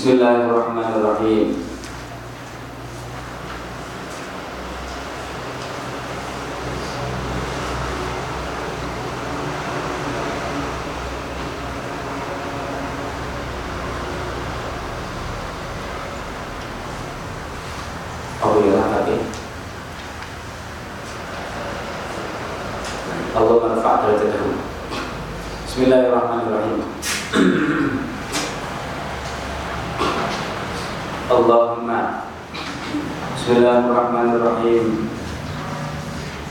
Bismillahirrahmanirrahim Oh iya tadi Allah manfaat derajatahu Bismillahirrahmanirrahim Allahumma Bismillahirrahmanirrahim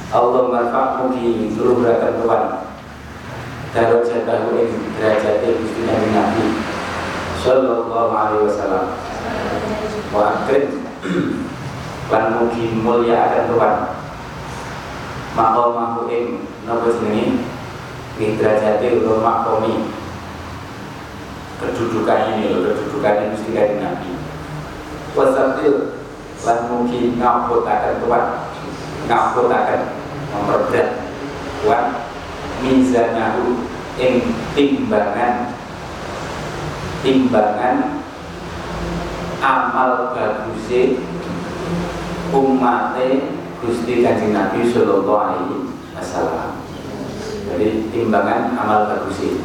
Allah manfaat mugi seluruh beratan Tuhan Darajatahu in derajatnya Gusti Nabi Nabi Sallallahu alaihi wasallam Wa akrim Lan mugi mulia akan Tuhan Maqamahu ing Napa jenengi Ing derajatnya ulur makomi Kedudukan ini loh Kedudukan Gusti Nabi Wasatil Lan mugi ngaputakan Tuhan Ngaputakan Memperberat Tuhan Mizanahu Ing timbangan Timbangan Amal bagusnya Umatnya Gusti Kanjeng Nabi Sallallahu Alaihi Wasallam Jadi timbangan amal bagusnya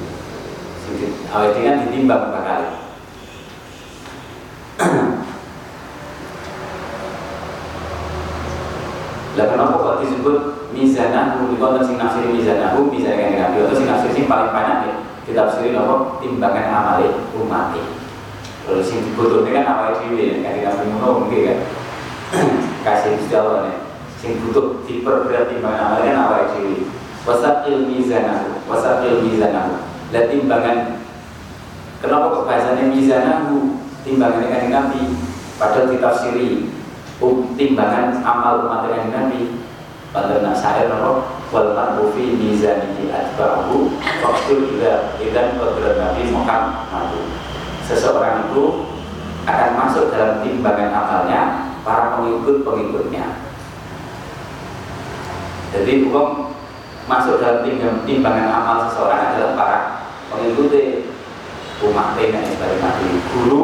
Awal ini kan ditimbang bakal Lah kenapa kok disebut mizanahu di konten sing nafsiri mizanahu bisa kan Nabi atau sing nafsiri sing paling banyak ya ditafsiri nopo timbangan amale umat Kalau sing dibutuhkan kan awal dhewe kan Nabi ngono mungkin kan kasih istilah nih sing butuh diperberat timbangan amale kan awal dhewe wasaqil mizanahu wasaqil mizanahu lah timbangan kenapa kok bahasanya mizanahu timbangan kan Nabi padahal ditafsiri um, timbangan amal umat dengan Nabi. Pada saya nopo wal marbu fi mizanihi atba'ahu faktur juga idan kodrat Nabi Muhammad. Seseorang itu akan masuk dalam timbangan amalnya para pengikut-pengikutnya. Jadi hukum masuk dalam timbangan amal seseorang adalah para pengikut umat dan sebagai Nabi guru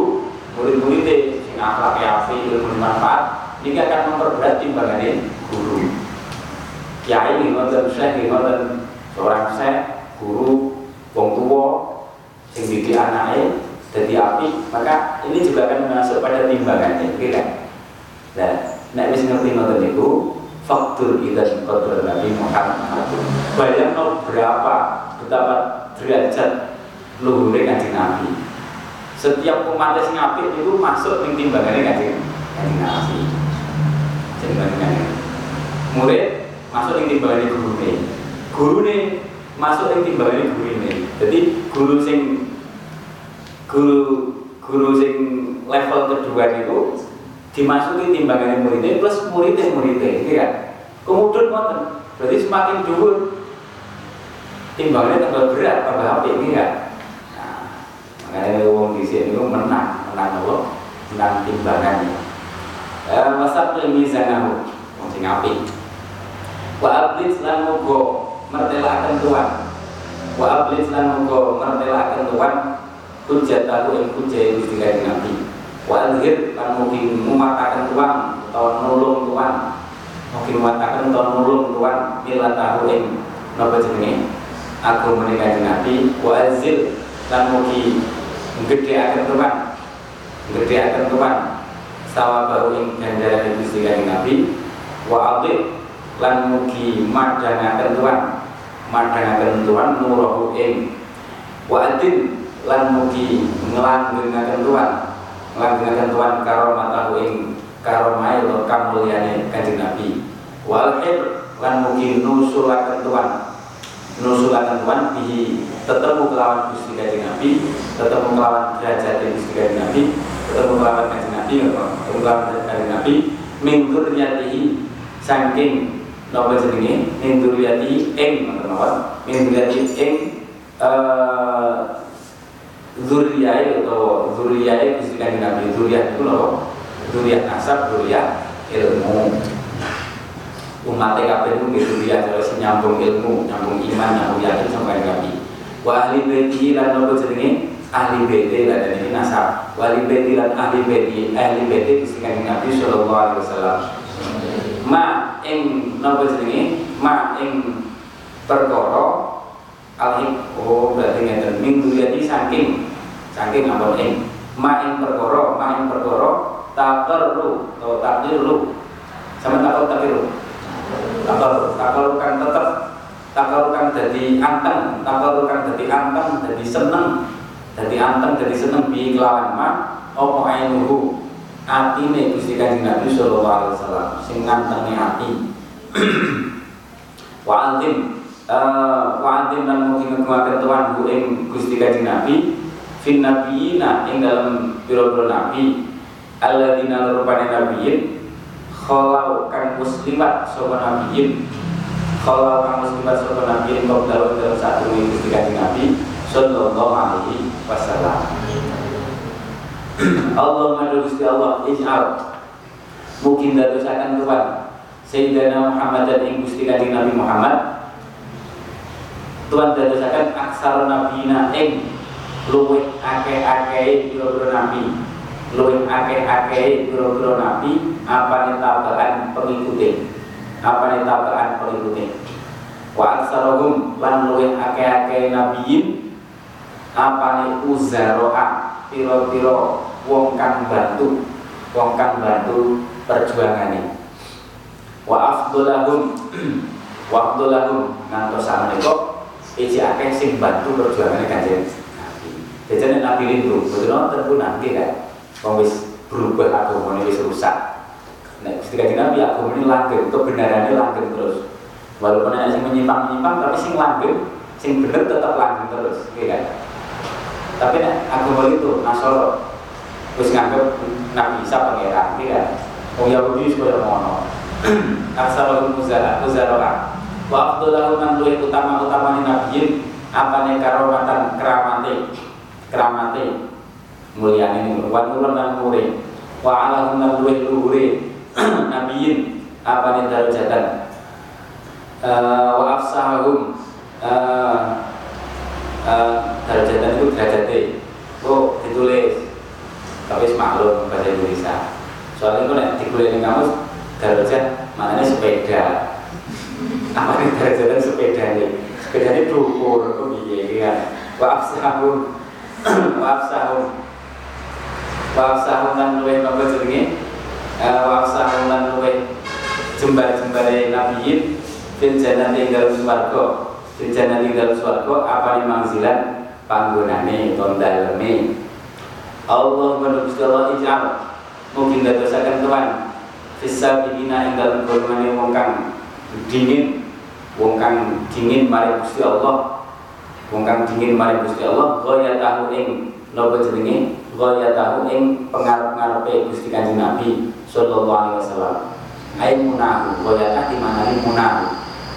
murid-murid sing akhlak api ilmu bermanfaat ini akan memperberat timbangannya guru. Kiai ngoten syekh ngoten seorang syekh guru wong tua sing didik anaknya jadi api maka ini juga akan masuk pada timbangannya kira nah nek wis ngerti ngoten niku faktur idan qadar Nabi Muhammad bayangno berapa betapa derajat luhurnya kanjeng Nabi. Setiap umat sing itu masuk ning timbangannya kanjeng kanjeng Nabi. Jenengan murid masuk guru nih guru nih masuk ning guru nih jadi guru sing guru guru sing level kedua itu dimasuki timbangannya muridnya plus muridnya muridnya ini kan kemudian wonten. Berarti semakin dhuwur timbangannya tambah berat tambah apik ini nah makanya wong di sini menang menang apa? Menang timbangannya wasab mizanahu wong sing apik. Wa ablis lan muga mertelaken tuan. Wa ablis lan muga mertelaken tuan. Hujjatahu ing hujjah Gusti Kanjeng Nabi. Wa alhir lan mugi mumataken tuan utawa nulung tuan. Mugi mumataken utawa nulung tuan milatahu ing napa jenenge? Agama Kanjeng Nabi. Wa azil lan mugi gedheaken tuan gedheaken tuan sawa baru ing ganjaran Gusti Kanjeng Nabi. Wa adib lan mugi madangaken tuan madangaken tuan nurahu ing wa adin lan mugi ngelanggengaken tuan ngelanggengaken tuan karomatahu ing karomai lo kamulyane Kanjeng Nabi. Wal lan mugi nusulaken tuan nusulaken tuan bihi tetemu kelawan Gusti Kanjeng Nabi tetemu kelawan derajat Gusti Kanjeng Nabi ketemu kelawan Kanjeng Nabi ketemu kelawan Kanjeng Nabi. Min dzurriyyatihi saking napa jenenge? Min dzurriyyatihi ing napa min dzurriyyatihi ing eh dzurriyyah atau dzurriyyah Gusti Kanjeng Nabi. Dzurriyyah itu napa? Dzurriyyah nasab dzurriyyah ilmu. Umat kabeh itu dzurriyyah terus nyambung ilmu nyambung iman nyambung yakin sampai Nabi wa ahli baiti lan napa jenenge? Ahli bait lan ini nasab. Wali bait lan ahli bait ahli bait Gusti Kanjeng Nabi sallallahu alaihi wasallam. Ma ing napa jenenge? Ma ing perkara alhik oh berarti ngeten. Min duyati saking saking ampun ing. Ma ing perkara ma ing perkara takarru atau takdiru sama takar takdiru takar takar kan tetep takar kan jadi anteng takar kan jadi anteng jadi seneng. Jadi anteng jadi seneng bi kelawan ma apa ainuhu atine Gusti Kanjeng Nabi sallallahu alaihi wasallam sing ngantenge ati. Wa antim uh, wa antim mugi ngekuaken tuan bu ing Gusti Kanjeng Nabi fin nabiyina ing dalam pira-pira nabi. Alladzina rupane nabiyin khalau kan muslimat sapa nabiyin khalau kan muslimat sapa nabiyin kau dalam dalam satu Kanjeng Nabi sallallahu alaihi wasallam. Allah madu Gusti Allah ij'al. Mungkin dadosaken Tuhan Sayyidina Muhammad dan ing Gusti Kanjeng Nabi Muhammad. Tuhan dadosaken aksar nabina ing luwih akeh-akeh pira-pira nabi. Luwih akeh-akeh pira-pira nabi apa tabaan pengikuti apa tabaan pengikuti wa aksarohum lan luwih akeh-akeh nabiyin. Apa uzaroa piro-piro wong kang bantu wong kang bantu perjuangane. Wa afdolahum wa afdolahum. Ngantos sakmenika iki akeh sing bantu perjuangane kanjeng Nabi. Jadi Nabi itu betul nonton pun nanti kan, wis berubah ini wis rusak. Nah, ketika Nabi agama ini langgeng, kebenarannya langgeng terus. Walaupun ada yang menyimpang menyimpang, tapi sing langgeng, sing bener tetap langgeng terus, gitu kan? Tapi nek agama itu Nasoro wis nganggep Nabi Isa pangeran, iki kan. Wong Yahudi wis koyo ngono. Asalul muzara, muzara. Wa afdalahu man luwih utama-utamane nabiyin apane karomatan keramate. Keramate mulyane niku wa nurun lan nure. Wa ala lan luwih luhure nabiyin apane darajatan. Uh, wa afsahum uh, uh, darajatan itu derajatnya oh ditulis. Tapi maklum bahasa Indonesia. Soalnya itu nek dikuliah di kamus derajat maknanya sepeda. Apa nih derajatan sepeda nih sepeda ini dukur itu biaya kan? Waaf sahum waaf sahum waaf sahum dan luwe apa jenenge waaf sahum dan luwe jembar-jembare nabiyin fil jannati dalam swarga. Rencana di dalam suarga apa nih mangzilan panggonane ton daleme. Allah menulis Allah ijal. Mungkin dadosaken Tuhan Fisa bikina ing dalam golongan wong kang dingin. Wong kang dingin mari Gusti Allah. Wong kang dingin mari Gusti Allah gaya tahu ing napa jenenge? Gaya tahu ing pengarep-ngarepe Gusti Kanjeng Nabi sallallahu alaihi wasallam. Ai munahu gaya tahu mana munahu.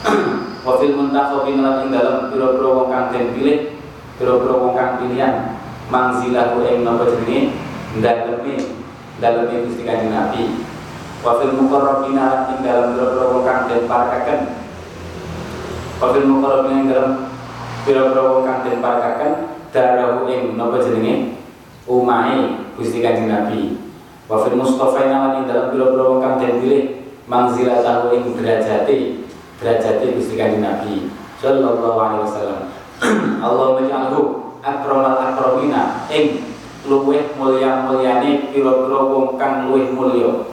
Wafil muntakhabin lan ing dalam pira-pira wong kang den pilih pira-pira wong kang pilihan mangzilahu ing napa jenenge? Daleme daleme Gusti Kanjeng Nabi. Wafil muqarrabin lan ing dalam pira-pira wong kang den parakaken wafil muqarrabin ing dalam pira-pira wong kang den parakaken darahu ing napa jenenge? Umahe Gusti Kanjeng Nabi wafil mustafa lan ing dalam pira-pira wong kang den pilih mangzilatahu ing derajate derajatnya Gusti Kanjeng Nabi sallallahu alaihi wasallam. Allah menjalhu akramal akramina ing luweh mulya mulyane pira-pira wong kang luweh mulya.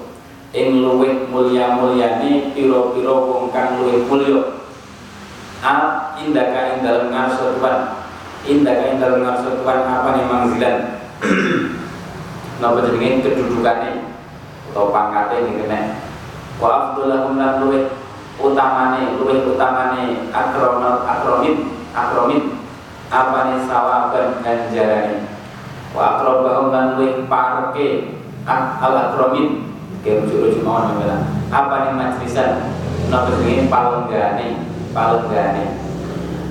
Ing luweh mulya mulyane pira-pira wong kang luweh mulya. Al indaka ing dalem ngarsa Tuhan. Indaka ing dalem ngarsa Tuhan apa nih mangzilan? Napa jenenge kedudukane atau pangkate ning kene. Wa afdalahum lan luweh utamane luwih utamane akromal akromin akromin apane sawaban ganjarane? Wa akrobahum lan luwih parke al akromin ke rujuk-rujuk mawon apa apane majlisan? Napa jenenge? Palenggane palenggane.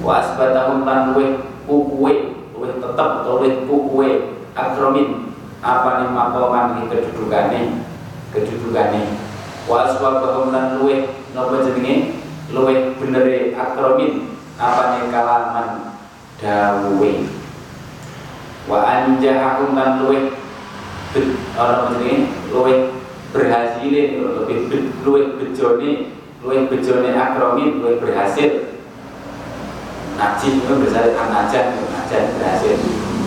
Wa asbatahum lan luwih kukuwe luwih tetep atau luwih kukuwe akromin apane makoman kedudukane kedudukane wa aswabahum lan luwih napa jenenge? Luwih benere akromin. Apane kalaman dawuhe? Wa anjahahum lan luweh orang ini luweh berhasilin lebih luweh bejone luweh bejone akromin luweh berhasil. Najib itu berhasil anajan anajan berhasil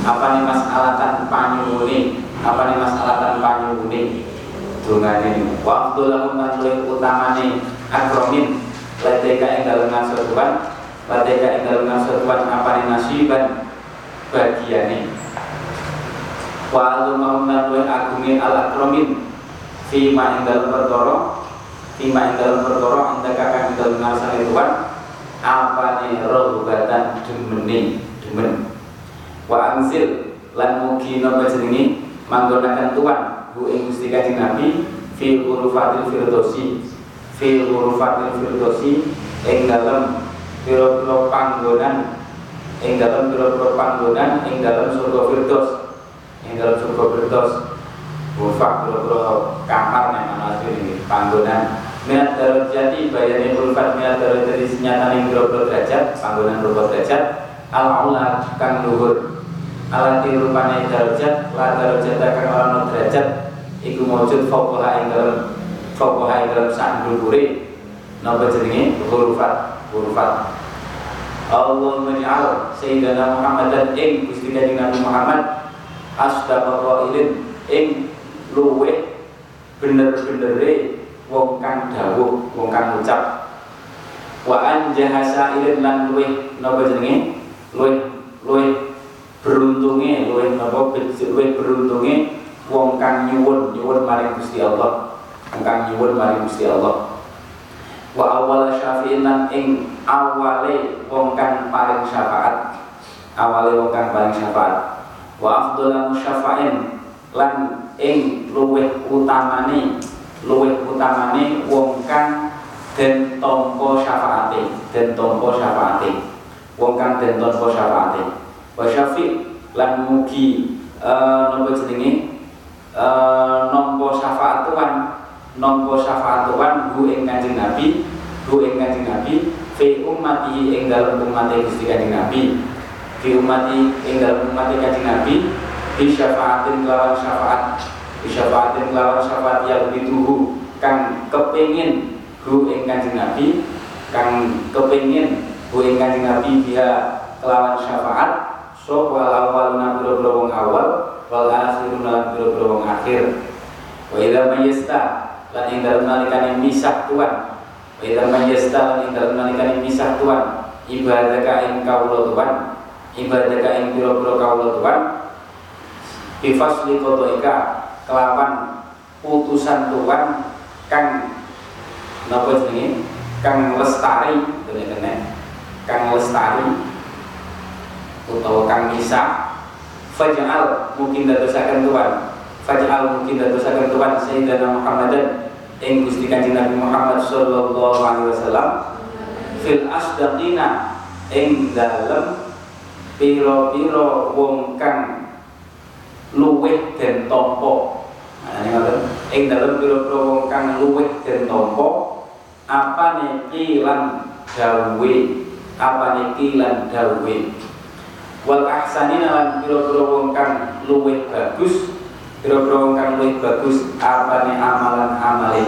apa nih mas alatan panyuni apa nih mas alatan panyuni dungane wa abdullah lan luweh utamane akromin ladeka ing dalem ngasuhan ladeka ing dalem ngasuhan apa nih nasiban? Bagiane. Wa alumahum lan luweh agunge al akromin fima ing dalem perkara fima ing anda kakang ing dalem ngarsane Tuhan. Apa nih rohbatan demeni demen wa angsil lan mugi napa jenenge? Manggonaken Tuhan bu ing Gusti Kanjeng Nabi fi hurufatil firdosi fi hurufatil firdosi ing dalem pira-pira panggonan ing dalem pira-pira panggonan ing dalem surga firdos ing dalem surga firdos Wafak bro-bro kamar yang mana ini panggonan. Minat darajati bayani ulfat minat darajati senyata ning bro-bro derajat panggonan bro derajat. Al-aula kang luhur alati rupane derajat la derajat kang orang derajat iku maujud fokoha ing dalam fokoha ing dalam sak dhuwure napa jenenge? Hurufat hurufat. Allah menja'al Sayyidina Muhammad dan ing Gusti Kanjeng Nabi Muhammad asdaqa qailin ing luwe bener-benere wong kang dawuh wong kang ngucap. Wa anjahasa ilin lan luwe napa jenenge? Luwe luwe beruntunge luwe napa luwe beruntunge wong kang nyuwun nyuwun maring Gusti Allah. Kang nyuwun maring Gusti Allah. Wa awal syafi'in ing awale wong kang paring syafaat. Awale wong kang paring syafaat. Wa afdhalu syafa'in lan ing luwih utamane luwih utamane wong kang den tampa syafaate den tampa syafaate. Wong kang den tampa syafaate wa syafi lan mugi uh, napa jenenge? Uh, nampa syafaat Tuhan nampa syafaat Tuhan bu ing Kanjeng Nabi bu ing Kanjeng Nabi fi ummati ing dalem umat Gusti Kanjeng Nabi. Fi ummati ing dalem umat Kanjeng Nabi bi syafaatin lawan syafaat. Bi syafaatin lawan syafaat yang dituhu kang kepengin hu ing kanjeng Nabi kang kepengin hu ing kanjeng Nabi dia kelawan syafaat so wal awaluna biro-biro wong awal wal akhiruna biro-biro wong akhir. Wa idza mayyasta lan ing dalem nalikane misah Tuhan wa idza mayyasta lan ing dalem nalikane misah Tuhan ibadaka ing kawula Tuhan ibadaka ing biro-biro kawula Tuhan bifasli kotoika kelawan putusan Tuhan kang napa jenenge? Kang lestari kene kang lestari utawa kang bisa faj'al mungkin dadosaken Tuhan. Faj'al mungkin dadosaken Tuhan Sayyidina Muhammadan ing Gusti Kanjeng Nabi Muhammad sallallahu alaihi wasallam. Fil asdaqina ing dalem piro-piro wong kang luweh den tompo nah, ing dalem pira-pira wong kang luweh den tompo apane kilan dawe apane kilan dawe wal ahsanina lan pira-pira wong kang luweh bagus pira-pira wong kang luweh bagus apane amalan amale?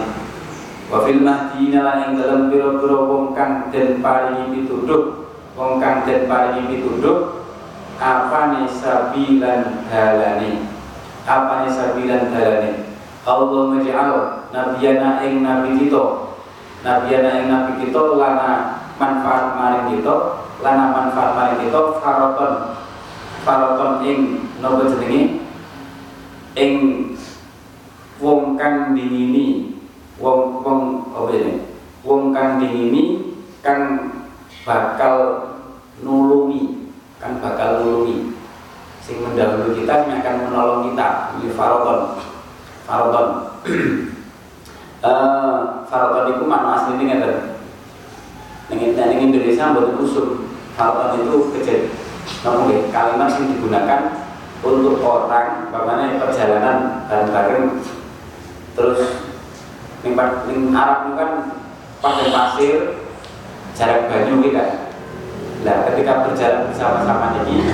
Wa fil mahdina lan ing dalem pira-pira wong kang den paringi pituduh wong kang den paringi pituduh apane sabilan dalane? Apane sabilan dalane? Allah maj'al nabiyana ing nabi kita nabiyana ing nabi kita lana manfaat maring kita lana manfaat maring kita faroton faroton ing napa jenenge ing wong kang dingini wong wong apa ini? Wong kang dingini kang bakal nulungi kan bakal nulungi. Sing mendahului kita yang akan menolong kita. Ini faroton faroton uh, faroton itu mana asli ini ngerti Neng Indonesia buat usul faroton itu kecil namun kalimat yang digunakan untuk orang bagaimana perjalanan bareng-bareng terus ning, ning Arab kan pakai pasir jarak banyu gitu. Kan Nah, ketika berjalan bersama-sama ini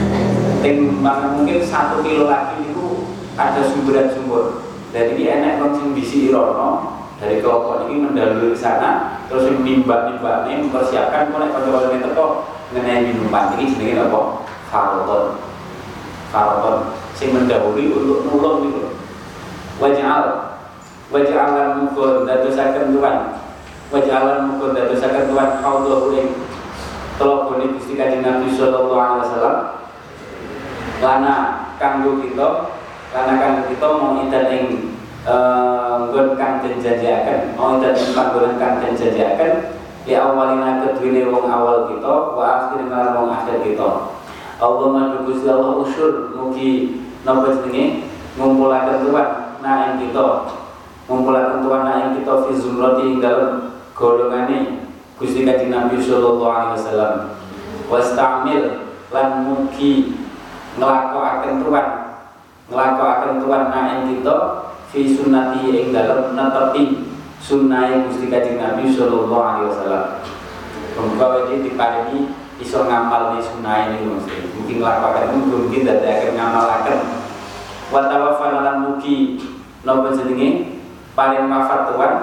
Ting mungkin satu kilo lagi itu ada sumberan sumber. Jadi ini enak bisi irono dari kelompok ini mendalui sana terus mimba ini mempersiapkan mulai waktu itu kok mengenai minuman ini jenenge apa? Faroton. Faroton sing mendahului untuk nulung itu. Wajal wajalan mukul dadosaken Tuhan. Wajalan mukul dadosaken Tuhan haudhu ing telokone Gusti Kanjeng Nabi sallallahu alaihi wasallam. Lana kanggo kita karena kan kita mau ing nggon kang den mau idan ing panggonan kang den janjiaken ya awalina kedune wong awal kita wa akhirina wong akhir kita. Allah madu Gusti Allah usul mugi napa jenenge? Ngumpulaken Tuhan nah kita. Ngumpulaken Tuhan nah kita fi zumrati ing dalem golongane Gusti Kanjeng Nabi sallallahu alaihi wasallam. Wastamil lan mugi nglakokaken Tuhan. Nglakokaken tuan naen kita fi sunnati ing dalem netepi sunnahe Gusti Kanjeng Nabi sallallahu alaihi wasallam. Muga iki diparingi iso ngamal di sunnah ini mesti. Mungkin nglakokaken mungkin dadakan ngamalaken. Wa tawaffana lan mugi napa jenenge paling wafat tuan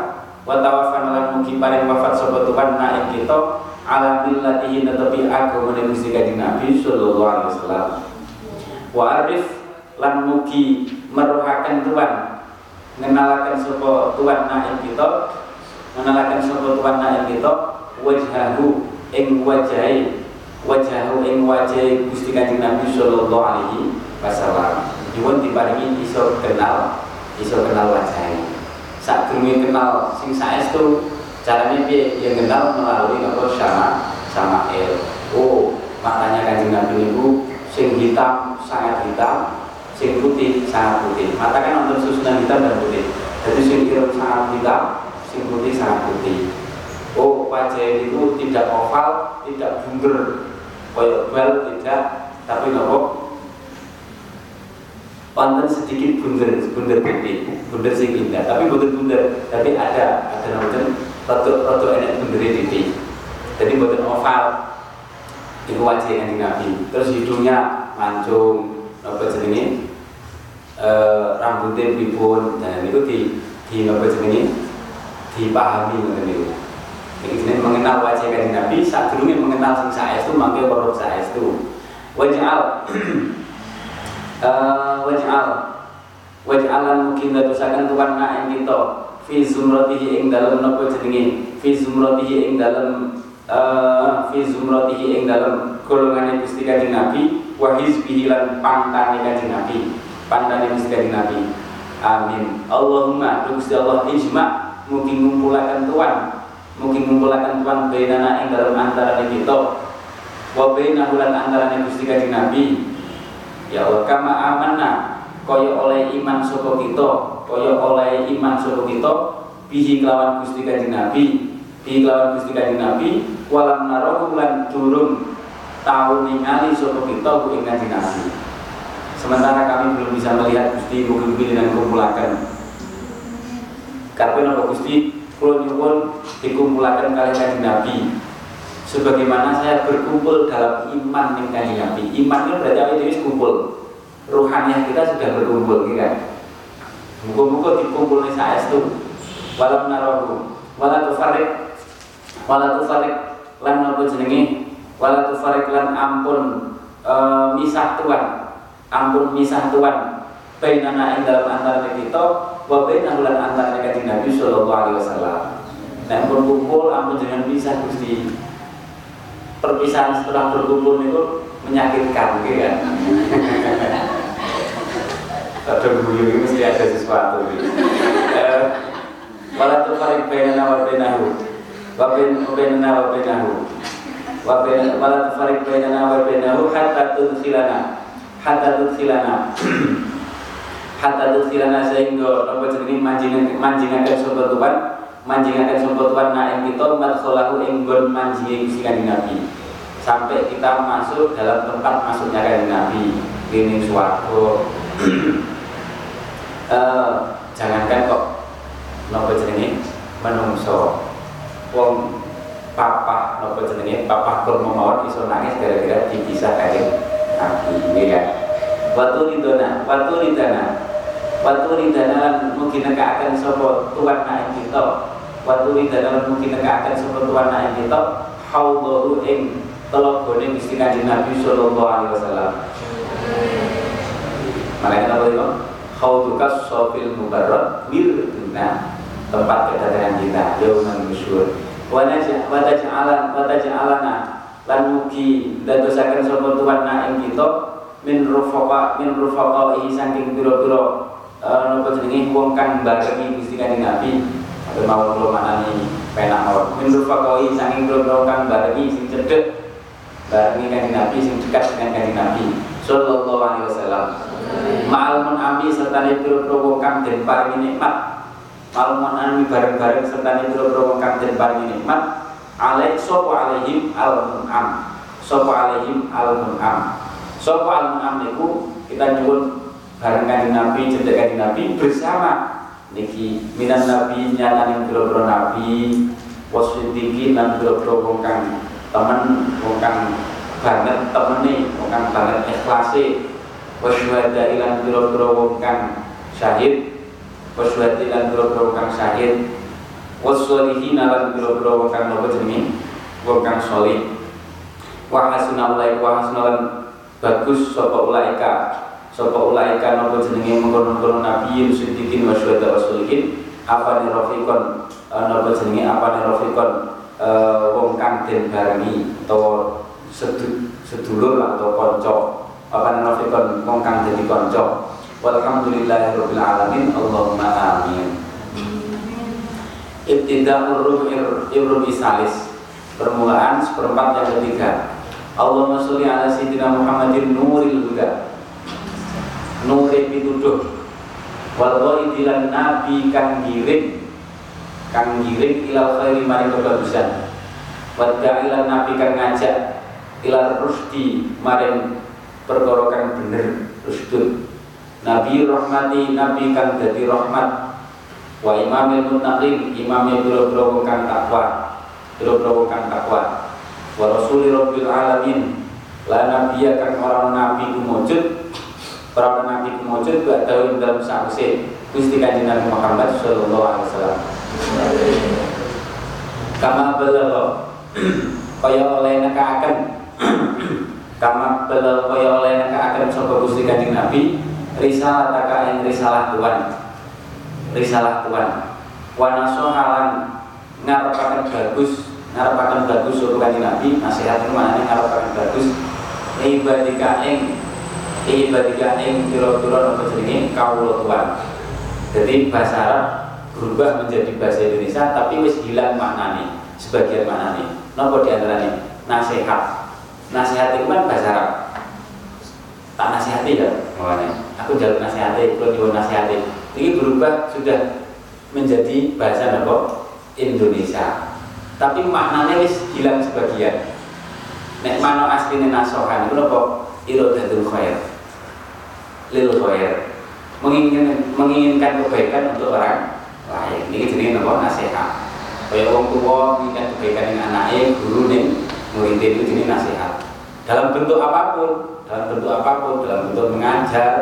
wa tawaffana lan mugi paling wafat sapa tuan naen kita ala billatihi netepi agama Gusti Kanjeng Nabi sallallahu alaihi wasallam. Wa arif lan mugi meruhaken Tuhan ngenalaken sapa Tuhan naik kita ngenalaken sapa Tuhan naik kita wajhahu ing wajahi wajahu ing wajahi Gusti Kanjeng Nabi sallallahu alaihi wasallam. Nyuwun diparingi iso kenal iso kenal wajahi sak kenal sing saestu caranya piye? Yang kenal melalui apa? Sama sama el oh maknanya kanjeng Nabi itu sing hitam sangat hitam sing putih sangat putih mata kan nonton susunan hitam dan putih jadi sing ireng sangat hitam sing putih sangat putih oh wajah itu tidak oval tidak bunder. Koyok bel tidak tapi nopo? Pantan sedikit bunder bunder putih bunder sing indah tapi bunder bunder tapi ada ada namanya rotok rotok enak bunder titik. Jadi bukan oval. Itu wajah yang nabi. Terus hidungnya mancung apa jenenge Eh, rambutnya pripun. Dan itu di di apa jenenge? Dipahami ngoten niku. Iki jenenge mengenal wajah kanjeng Nabi saat durunge mengenal sing saestu mangke weruh saestu. Waj'al. Uh, waj'al. Waj'alan mungkin dadosaken tuan na ing kita. Fi zumratihi ing dalem napa jenenge? Fi zumratihi ing dalem uh, fi zumratihi ing dalem golongane Gusti Kanjeng Nabi wa hizbihi lan pangkane Kanjeng Nabi pandang sekali Nabi. Amin. Allahumma Gusti Allah ijma. Mungkin ngumpulakan Tuhan mungkin ngumpulakan Tuhan bainana ing dalam antara kita. Wa bainahu lan antara Gusti Kanjeng Nabi. Ya Allah kama amanna kaya oleh iman saka kita kaya oleh iman saka kita bihi kelawan Gusti Kanjeng Nabi. Bihi kelawan Gusti Kanjeng Nabi walam narahu lan durung tau ningali saka kita ku ing Nabi Sementara kami belum bisa melihat Gusti mugi dengan kumpulakan. Karena Nabi Gusti kula nyuwun dikumpulakan kali kanjeng Nabi. Sebagaimana saya berkumpul dalam iman dengan kanjeng Nabi. Iman itu berarti apa itu kumpul. Ruhaniah kita sudah berkumpul, gitu kan? Muka-muka dikumpul nih saya itu. Walau narohu, walau tufarik, walau tufarik, lan nopo jenenge, walau tufarik lan ampun e, misah Tuhan ampun misah Tuhan. Bainana ing dalam antara kita wa bainahu lan antara kanjeng Nabi sallallahu alaihi wasallam. Nek pun kumpul ampun jangan pisah Gusti. Perpisahan setelah berkumpul itu menyakitkan gitu kan? Ada guyu ini mesti ada sesuatu gitu. Wala tufarik bainana wa bainahu. Wa bainana wa bainahu. Wa bainana wala tufarik bainana wa bainahu hatta hatta tudkhilana hatta tudkhilana sehingga apa jenenge? Manjingan manjingaken sapa Tuhan? Manjingaken sapa Tuhan? Na ing kita madkhalahu ing nggon manjinge Gusti Kanjeng Nabi. Sampai kita masuk dalam tempat masuknya Kanjeng Nabi. Ini swarga. Uh, jangankan kok napa jenenge? Menungso. Wong papa napa jenenge? Papa kurma mawon iso nangis gara-gara dipisah kanjeng Nabi ya Watu ridona, watu ridana Watu ridana lan mugi nekaaken sapa tuan naik kita. Watu ridana lan mugi nekaaken sapa tuan naik kita. Haudhahu ing telogone Gusti Kanjeng Nabi sallallahu alaihi wasallam. Malaikat apa itu? Khaudukas sofil mubarrad wirduna tempat kedatangan kita yauman musyur wajah alana lan mugi dadosaken sapa tuan na ing kita min rufaqa min rufaqaihi saking pira-pira eh, napa jenenge wong kang barengi Gusti Kanjeng Nabi. Atau mau kula manani penak mawon. Min rufaqaihi saking pira-pira kang barengi sing cedhek barengi Kanjeng Nabi sing dekat dengan Kanjeng Nabi. Sallallahu alaihi wasallam. Ma'al mun'ami serta pira-pira wong kang den paringi nikmat. Ma'al mun'ami bareng-bareng serta pira-pira wong kang nikmat alaih sopo alaihim al mun'am sopo alaihim al mun'am sopo al mun'am niku kita nyebut bareng kanjeng Nabi cedek kanjeng Nabi bersama. Niki minan Nabi nyatanin biro-biro Nabi wasfidikin dan biro-biro wong kang temen wong kang banget temene wong kang banget ikhlase. Wasyuhada ilan biro-biro wong kang syahid. Wasyuhada ilan biro-biro wong syahid wasolihin lan biro-biro wong kang nopo jenenge wong kang hasuna ulaika wa lan bagus sapa ulaika? Sapa ulaika nopo jenenge mengkono-kono nabi siddiqin wa syuhada solihin apa ni rafiqon? Nopo jenenge apa ni rafiqon? Wong kang den barengi utawa sedulur atau kanca apa ni rafiqon? Wong kang dadi kanca walhamdulillahirabbil alamin. Allahumma amin Ibtida'ur ruhir Ibrubi salis Permulaan seperempat yang ketiga. Allahumma sholli ala sayyidina Muhammadin nuril huda. Nuri pituduh. Wal dilan nabi kang giring Kang giring ilal khairi maring kebagusan. Ilal nabi kang ngajak Ilal rusdi maring perkara bener rusdun. Nabi rahmati nabi kang dadi rahmat wa imamil muttaqin imamil biro-biro wong kang takwa biro-biro wong kang takwa. Wa rasuli rabbil alamin la nabiya kang orang nabi kumujud para nabi kumujud daun dalam sause Gusti Kanjeng Nabi Muhammad sallallahu alaihi wasallam. Kama balagha kaya oleh nekaaken kama balagha kaya oleh nekaaken sapa Gusti Kanjeng Nabi risalah taka ing risalah Tuhan risalah Tuhan. Wanaso halan ngarepaken bagus ngarepaken bagus suruh kanjeng Nabi nasihat itu maknanya ngarepaken bagus. Ibadika ing ibadika ing kira-kira apa jenenge? Kawula Tuhan. Jadi bahasa Arab berubah menjadi bahasa Indonesia tapi wis hilang maknanya sebagian maknanya nopo di antaranya? Nasihat. Nasihat itu kan bahasa Arab. Tak nasihati ya? Makanya. Aku jalur nasihati kalau nyuwun nasihati ini berubah sudah menjadi bahasa apa? Indonesia. Tapi maknanya wis hilang sebagian. Nek mano asline nasohan itu apa? Irodatul khair. Lil khair. Menginginkan, menginginkan kebaikan untuk orang lain. Ini jenis apa? Nasihat. Kayak orang tua menginginkan kebaikan yang anaknya, guru nih, murid itu jenis nasihat. Dalam bentuk apa pun, dalam bentuk apa pun, dalam bentuk mengajar,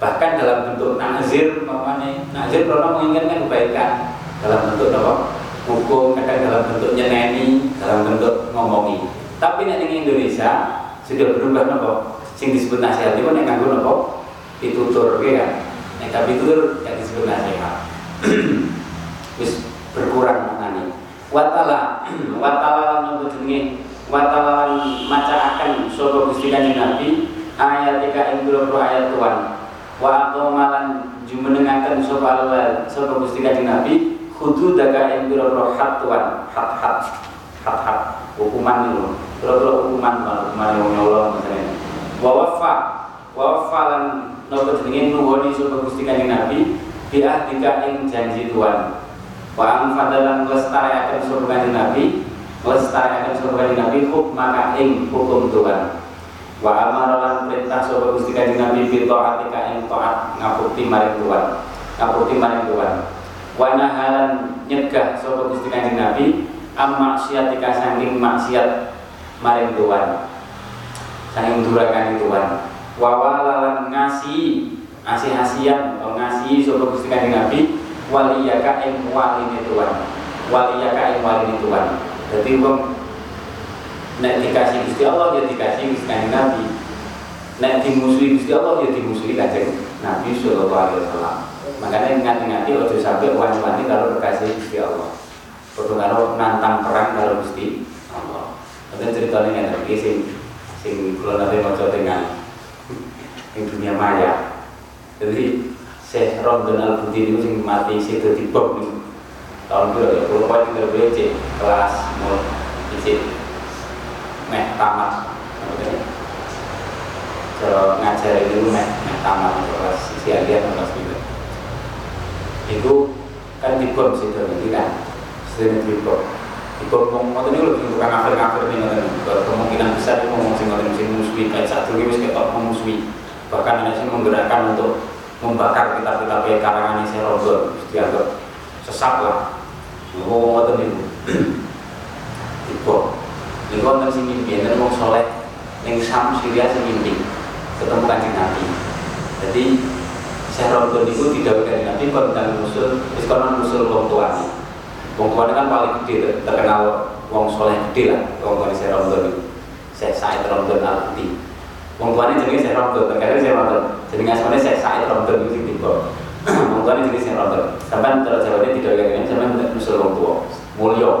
bahkan dalam bentuk nazir namanya nazir karena menginginkan kebaikan dalam bentuk apa? Hukum kadang dalam bentuk nyeneni dalam bentuk ngomongi. Tapi nek ning Indonesia sudah berubah nopo? Sing disebut nasihat itu nek nganggo nopo? Pitutur ya? Kan nek tapi pitutur yang disebut nasihat. Wis berkurang maknanya watala watala nopo jenenge? Watala maca akan sapa Gusti Kanjeng Nabi? Ayat tiga ing ayat Tuhan wa aqamalan jumenengaken sapa Allah sapa Gusti Kanjeng Nabi kudu daga ing pira-pira tuan. Hat hat hukuman itu pira-pira hukuman hukuman wong Allah misalnya wa wafa wa wafa lan napa jenenge nuwuni sapa Gusti Nabi bi ahdika ing janji tuan. Wa ang fadalan nglestarekaken sapa Nabi nglestarekaken sapa Kanjeng Nabi hukmaka ing hukum tuan wa amarolan perintah sapa Gusti Kanjeng Nabi bi taatika ing taat ngabukti maring Tuhan ngabukti maring Tuhan wa nahalan nyegah sapa Gusti Kanjeng Nabi am maksiatika saking maksiat maring Tuhan saking durakan Tuhan wawalalan ngasih ngasih asian atau ngasih sapa Gusti Kanjeng Nabi waliyaka ing waline Tuhan waliyaka ing waline Tuhan jadi wong nek dikasih Gusti Allah ya dikasih Gusti Nabi. Nek dimusuhi Gusti Allah ya dimusuhi Kanjeng Nabi sallallahu alaihi wasallam. Makanya ingat-ingati ojo sampai wani-wani kalau kekasih Gusti Allah. Kudu kalau nantang perang kalau Gusti Allah. Kemudian ceritanya nggak sing sing kalau nanti mau dengan di dunia maya. Jadi Syekh Romdon Al Budi itu sing mati situ di bom tahun dua ya? Kau tinggal BC kelas mau isi meh tamat. Kalau ngajar itu meh meh tamat kelas isi alia kelas gitu itu kan di bom situ nanti kan sering di bom di bom ngomong ini lebih bukan ngafir-ngafir nih kalau kemungkinan besar itu ngomong sing ngoten sing musuhi kayak satu ini wis ketok musuhi bahkan ada yang menggerakkan untuk membakar kitab-kitab karangan isi Ramadan dianggap sesat lah. Ngomong ngoten niku Ibu, niku wonten sing mimpi enten wong saleh ning Sam Syria sing mimpi ketemu kanjeng Nabi. Jadi Syekh Ramadan niku didhawuhi kanjeng Nabi kon kang musul wis kon musul wong tuane. Wong tuane kan paling gede terkenal wong saleh gede lah wong tuane Syekh Ramadan niku. Syekh Said Ramadan Al-Hudi. Wong tuane jenenge Syekh Ramadan, terkadang Syekh Ramadan. Jenenge asmane Syekh Said Ramadan niku sing tiba. Wong tuane jenenge Syekh Ramadan. Sampeyan terus jawabnya didhawuhi kanjeng Nabi sampeyan musul wong tua. Mulya.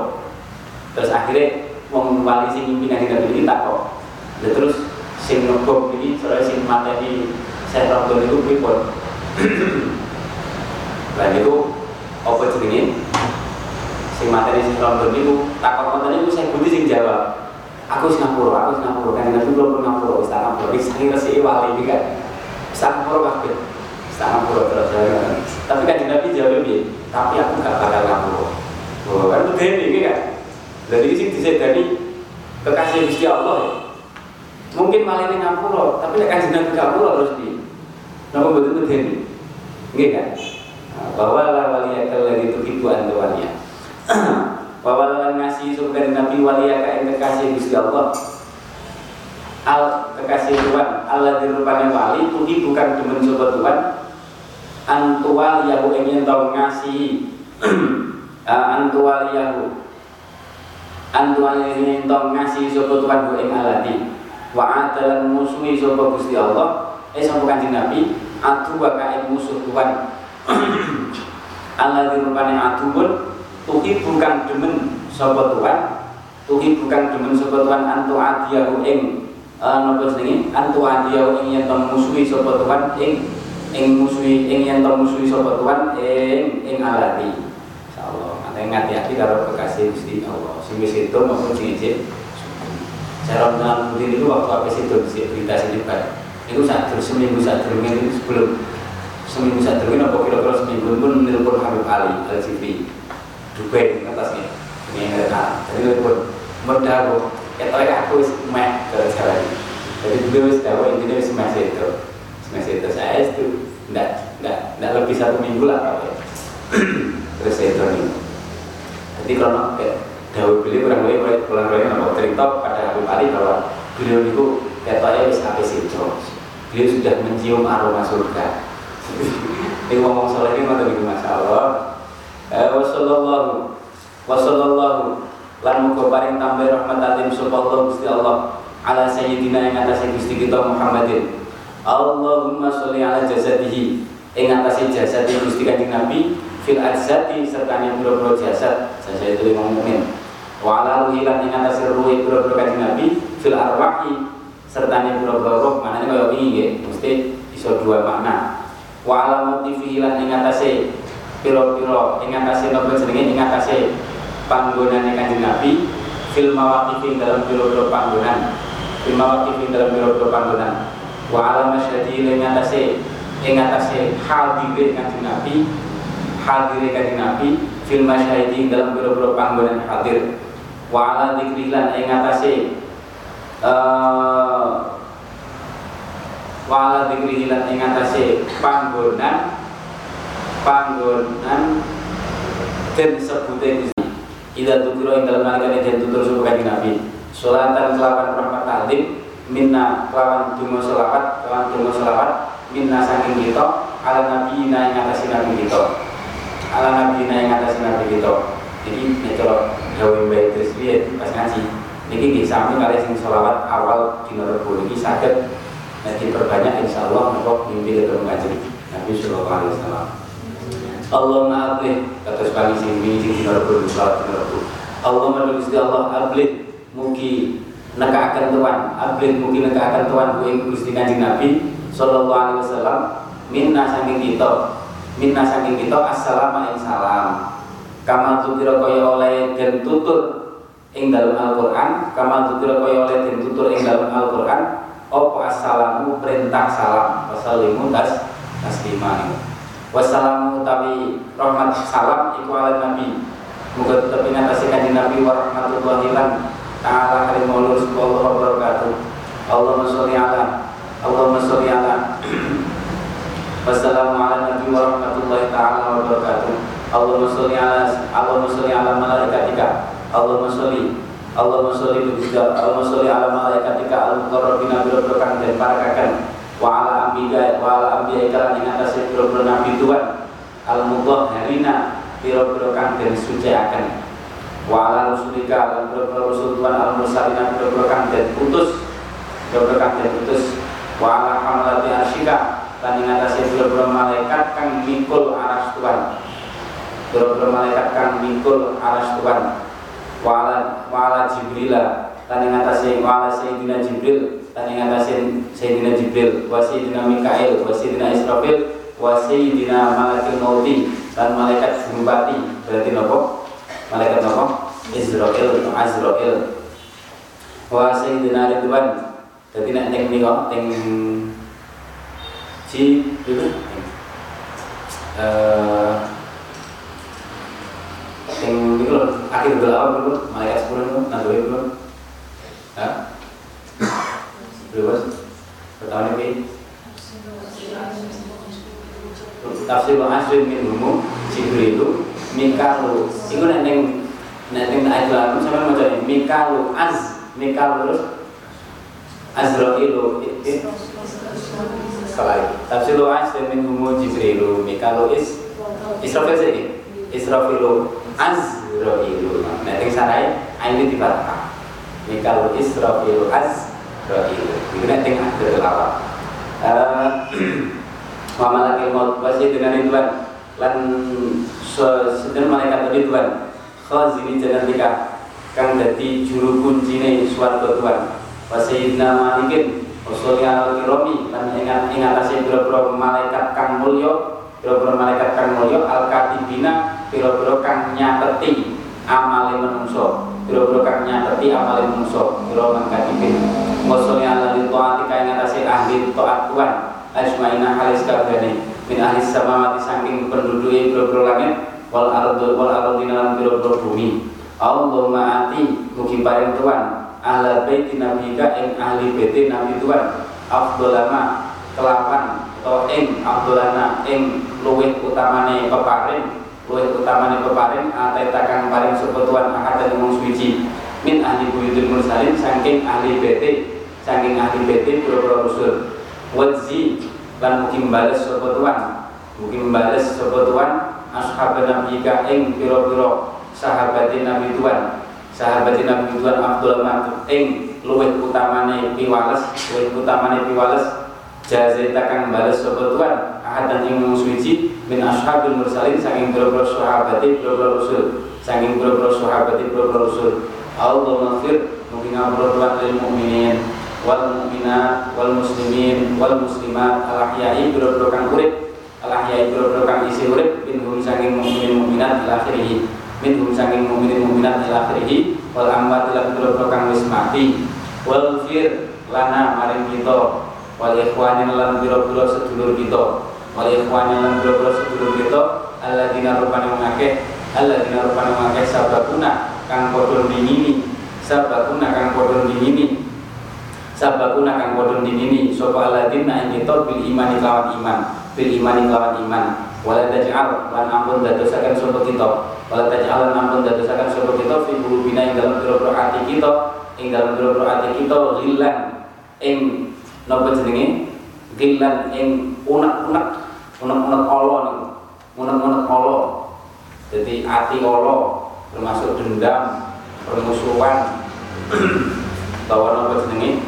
Terus akhirnya wong wali sing Nabi ini tak kok. Dan terus sing ngebom ini soalnya sing mateni saya Ramadan itu pripun. Lah itu apa jenenge? Sing mateni sing Ramadan itu takon konten itu saya budi sing jawab. Aku sing ngapura, aku sing ngapura. Kan Nabi belum pernah ngapura, wis ngapura. Wis saking resiki wali iki kan. Wis tak ngapura kabeh. Wis tak ngapura terus saya. Tapi kan Nabi jawab piye? Tapi aku gak bakal ngapura. Oh, kan begini iki kan. Jadi sing disedani kekasih Gusti Allah ya. Mungkin malah ini ngapura, tapi nek kanjeng Nabi ngapura terus di. Napa betul begini? Nggih kan? Bahwa la waliyaka alladhi tuhibbu anta waliya. Bahwa lan ngasih surga Nabi waliyaka ing kekasih Gusti Allah. Al kekasih Tuhan Allah dirupane wali tuhi bukan demen sapa Tuhan antuwal yahu ingin tau ngasih antuwal yahu antuwal ingin tau ngasih sapa Tuhan ku ing alati. Wa adalan musuhi sapa Gusti Allah. Eh sapa kanjeng Nabi? Atu wa kae musuh Tuhan. Allah dirupane atu pun tuhi bukan demen sapa Tuhan. Tuhi bukan demen sapa Tuhan antu adiyahu ing napa jenenge? Antu adiyahu ing yen musuhi sapa Tuhan ing ing musuhi ing yen musuhi sapa Tuhan ing ing alati ngati-ati karo kekasih Gusti Allah. Sing wis itu maupun sing ijik cara putih itu waktu apa sih itu berita sedebat itu saat terus seminggu saat terus itu sebelum. Seminggu saat terus apa kira-kira seminggu pun nelpon Habib Ali Al Jifri Dubai atasnya. Ini ada jadi nelpon merdago ketoknya aku meh terus sekali jadi beliau wis tahu intinya wis meh itu meh itu saya itu enggak enggak enggak lebih satu minggu lah apa terus saya itu jadi kalau kayak Dawud beliau kurang lebih mulai kurang lebih mau cerita pada Habib Ali bahwa beliau itu ketoknya wis habis itu beliau sudah mencium aroma surga. Ini ngomong soal ini mata minggu masya Allah. Eh, wassallallahu wassallallahu. Lan muga paring tambah rahmat alim subhanallah Gusti Allah ala sayyidina yang atas Gusti kita Muhammadin. Allahumma sholli ala jasadihi yang atas jasad Gusti kanjeng Nabi fil ajzati serta yang biro-biro jasad saya itu lima mukmin. Wa ala ruhi lan ing atas ruhi biro-biro kanjeng Nabi fil arwahi serta yang biro-biro roh maknanya kaya ini nggih mesti iso dua makna. Wa ala motifi lan ing atase piro-piro ing atase napa jenenge ing atase panggonane kanjeng Nabi fil mawaqifi dalam piro-piro panggonan. Fil mawaqifi dalam piro-piro panggonan. Wa ala masyadi ing atase ing atase hadire kanjeng Nabi hadire kanjeng Nabi fil masyahidi dalam piro-piro panggonan hadir. Wa ala dzikri lan ing atase uh, wala dikri lan ing atase panggonan panggonan den sebute ida tukiro ing dalem nalikane den tutur sapa kanjeng Nabi. Salatan kelawan rahmat taklim minna kelawan dungo selawat kelawan dungo selawat minna saking kita ala nabi ina yang atas nabi kita ala nabi ina yang atas nabi kita jadi cara gawe bae terus piye pas ngaji. Niki nggih sami kali sing selawat awal dina Rebo niki saged nek diperbanyak insyaallah nopo mimpi ketemu ngaji. Nabi sallallahu alaihi wasallam. Allahumma ablih kata sekali sing mimpi dina Rebo selawat dina Rebo Allahumma Gusti Allah ablih mugi nekaaken tuan. Ablih mugi nekaaken tuan ku ing Gusti Kanjeng Nabi sallallahu alaihi wasallam. Minna saking kita minna saking kita assalamu ing salam. Kama tukira kaya oleh den tutur ing dalam Al-Qur'an kama tukira kaya oleh den tutur ing dalam Al-Qur'an apa assalamu? Perintah salam. Wassalamu tas taslima wassalamu utawi rahmat salam iku ala nabi. Muga tetep ing atase nabi wa rahmatullahi lan ta'ala halimulur sallallahu wabarakatuh Allahumma sholli ala Allahumma sholli ala Wassalamu ala nabi wa rahmatullahi ta'ala wa barakatuh Allahumma sholli ala Allahumma sholli ala malaikatika. Allahumma sholli. Allahumma sholli bismillah Allahumma sholli ala malaikatika. Al-muqarrabina biro kang den parakaken wa ala anbiya wa ala anbiya kalan ing atase biro nabi Tuhan al-mudhahhirina biro kang den suciaken. Wa ala rusulika biro rasul Tuhan al-mursalina biro kang den putus. Biro kang den putus. Wa ala hamlati arsyika lan atase pira malaikat kang mikul aras Tuhan. Pira malaikat kang mikul aras Tuhan. Wala wala Jibril lan ing atase wala Sayyidina Jibril lan ing atase Sayyidina Jibril wa Sayyidina Mikail wa Sayyidina Israfil wa Sayyidina Malakil Mauti. Dan malaikat Jumbati berarti nopo? Malaikat nopo? Israel Azrail. Wa Sayyidina Ridwan. Jadi nek ning niku ning si itu eh yang itu loh akhir berapa dulu malaikat sepuluh itu nanti belum Hah? Berapa? Pertama ini Tafsir Asrin min humu itu Mikalu Itu neng neng ayat lalu sama macam Mikalu Az Mikalu terus Azrailu sekali tafsiru asy min humu jibrilu mikalu is israfil sih israfilu azrailu. Nah ing sarai ini di fathah mikalu israfilu azrailu. Itu nek ing akhir lawat wa malakil maut. Wasi dengan Tuhan lan sedang malaikat Tuhan khazini janatika kang dadi juru kuncine swarga Tuhan wa sayyidina malikin Wasoli al kiromi dan ingat ingat biro-biro malaikat kang mulio biro-biro malaikat kang mulio al katibina biro-biro kang nyateti amale menungso. Biro-biro kang nyateti amale menungso. Biro kang katibin Wasoli al litoati kang ingat ahli toat Tuhan. Asma'ina halis kabane min ahli samawati saking penduduk biro-biro langit wal ardu wal ardina lan biro-biro bumi. Allahumma ati mugi paring Tuhan ahla baiti nabika ing ahli baiti nabi Tuhan. Afdolama kelapan atau ing afdolana ing luwih utamane peparing luwih utamane peparing ateta kang paring sapa Tuhan akadan wong suci. Min ahli buyutul mursalin saking ahli baiti saking ahli baiti pira-pira rusul wazi lan mungkin bales sapa Tuhan. Mungkin bales sapa Tuhan ashab nabika ing pira-pira sahabat nabi Tuhan sahabat Nabi Tuhan Abdul Mantub ing luwih utamane piwales luwih utamane piwales jazeta kang bales sapa Tuhan ahadan ing wong suci min ashabil mursalin saking boro-boro sahabat boro-boro rasul saking boro-boro sahabat boro-boro rasul mungkin ngapura Tuhan lil mukminin wal mukminat wal muslimin wal muslimat al ahyai boro-boro kang urip al ahyai boro-boro kang isi urip saking mukminin mukminat akhirih minhum saking mukminin mukminat ila akhirih wal amwat ila pira kang wis mati. Wal fir lana maring kita wal ikhwanin lan pira-pira sedulur kita. Wal ikhwanin lan pira-pira sedulur kita alladzina rupane mengake alladzina rupane mengake sabakuna kang padha dingini sabakuna kang padha dingini sabakuna kang padha dingini sapa alladzina ing kita bil imani lawan iman bil imani lawan iman. Wala taj'al lan ampun dadosaken sapa kita wala taj'al lan ampun dadosaken sapa kita fi qulubina ing dalam pira-pira kita ing dalam pira-pira kita ghillan ing napa jenenge? Gilan ing unek-unek unek-unek Allah niku. Unek-unek Allah jadi ati Allah termasuk dendam permusuhan. Bahwa napa jenenge?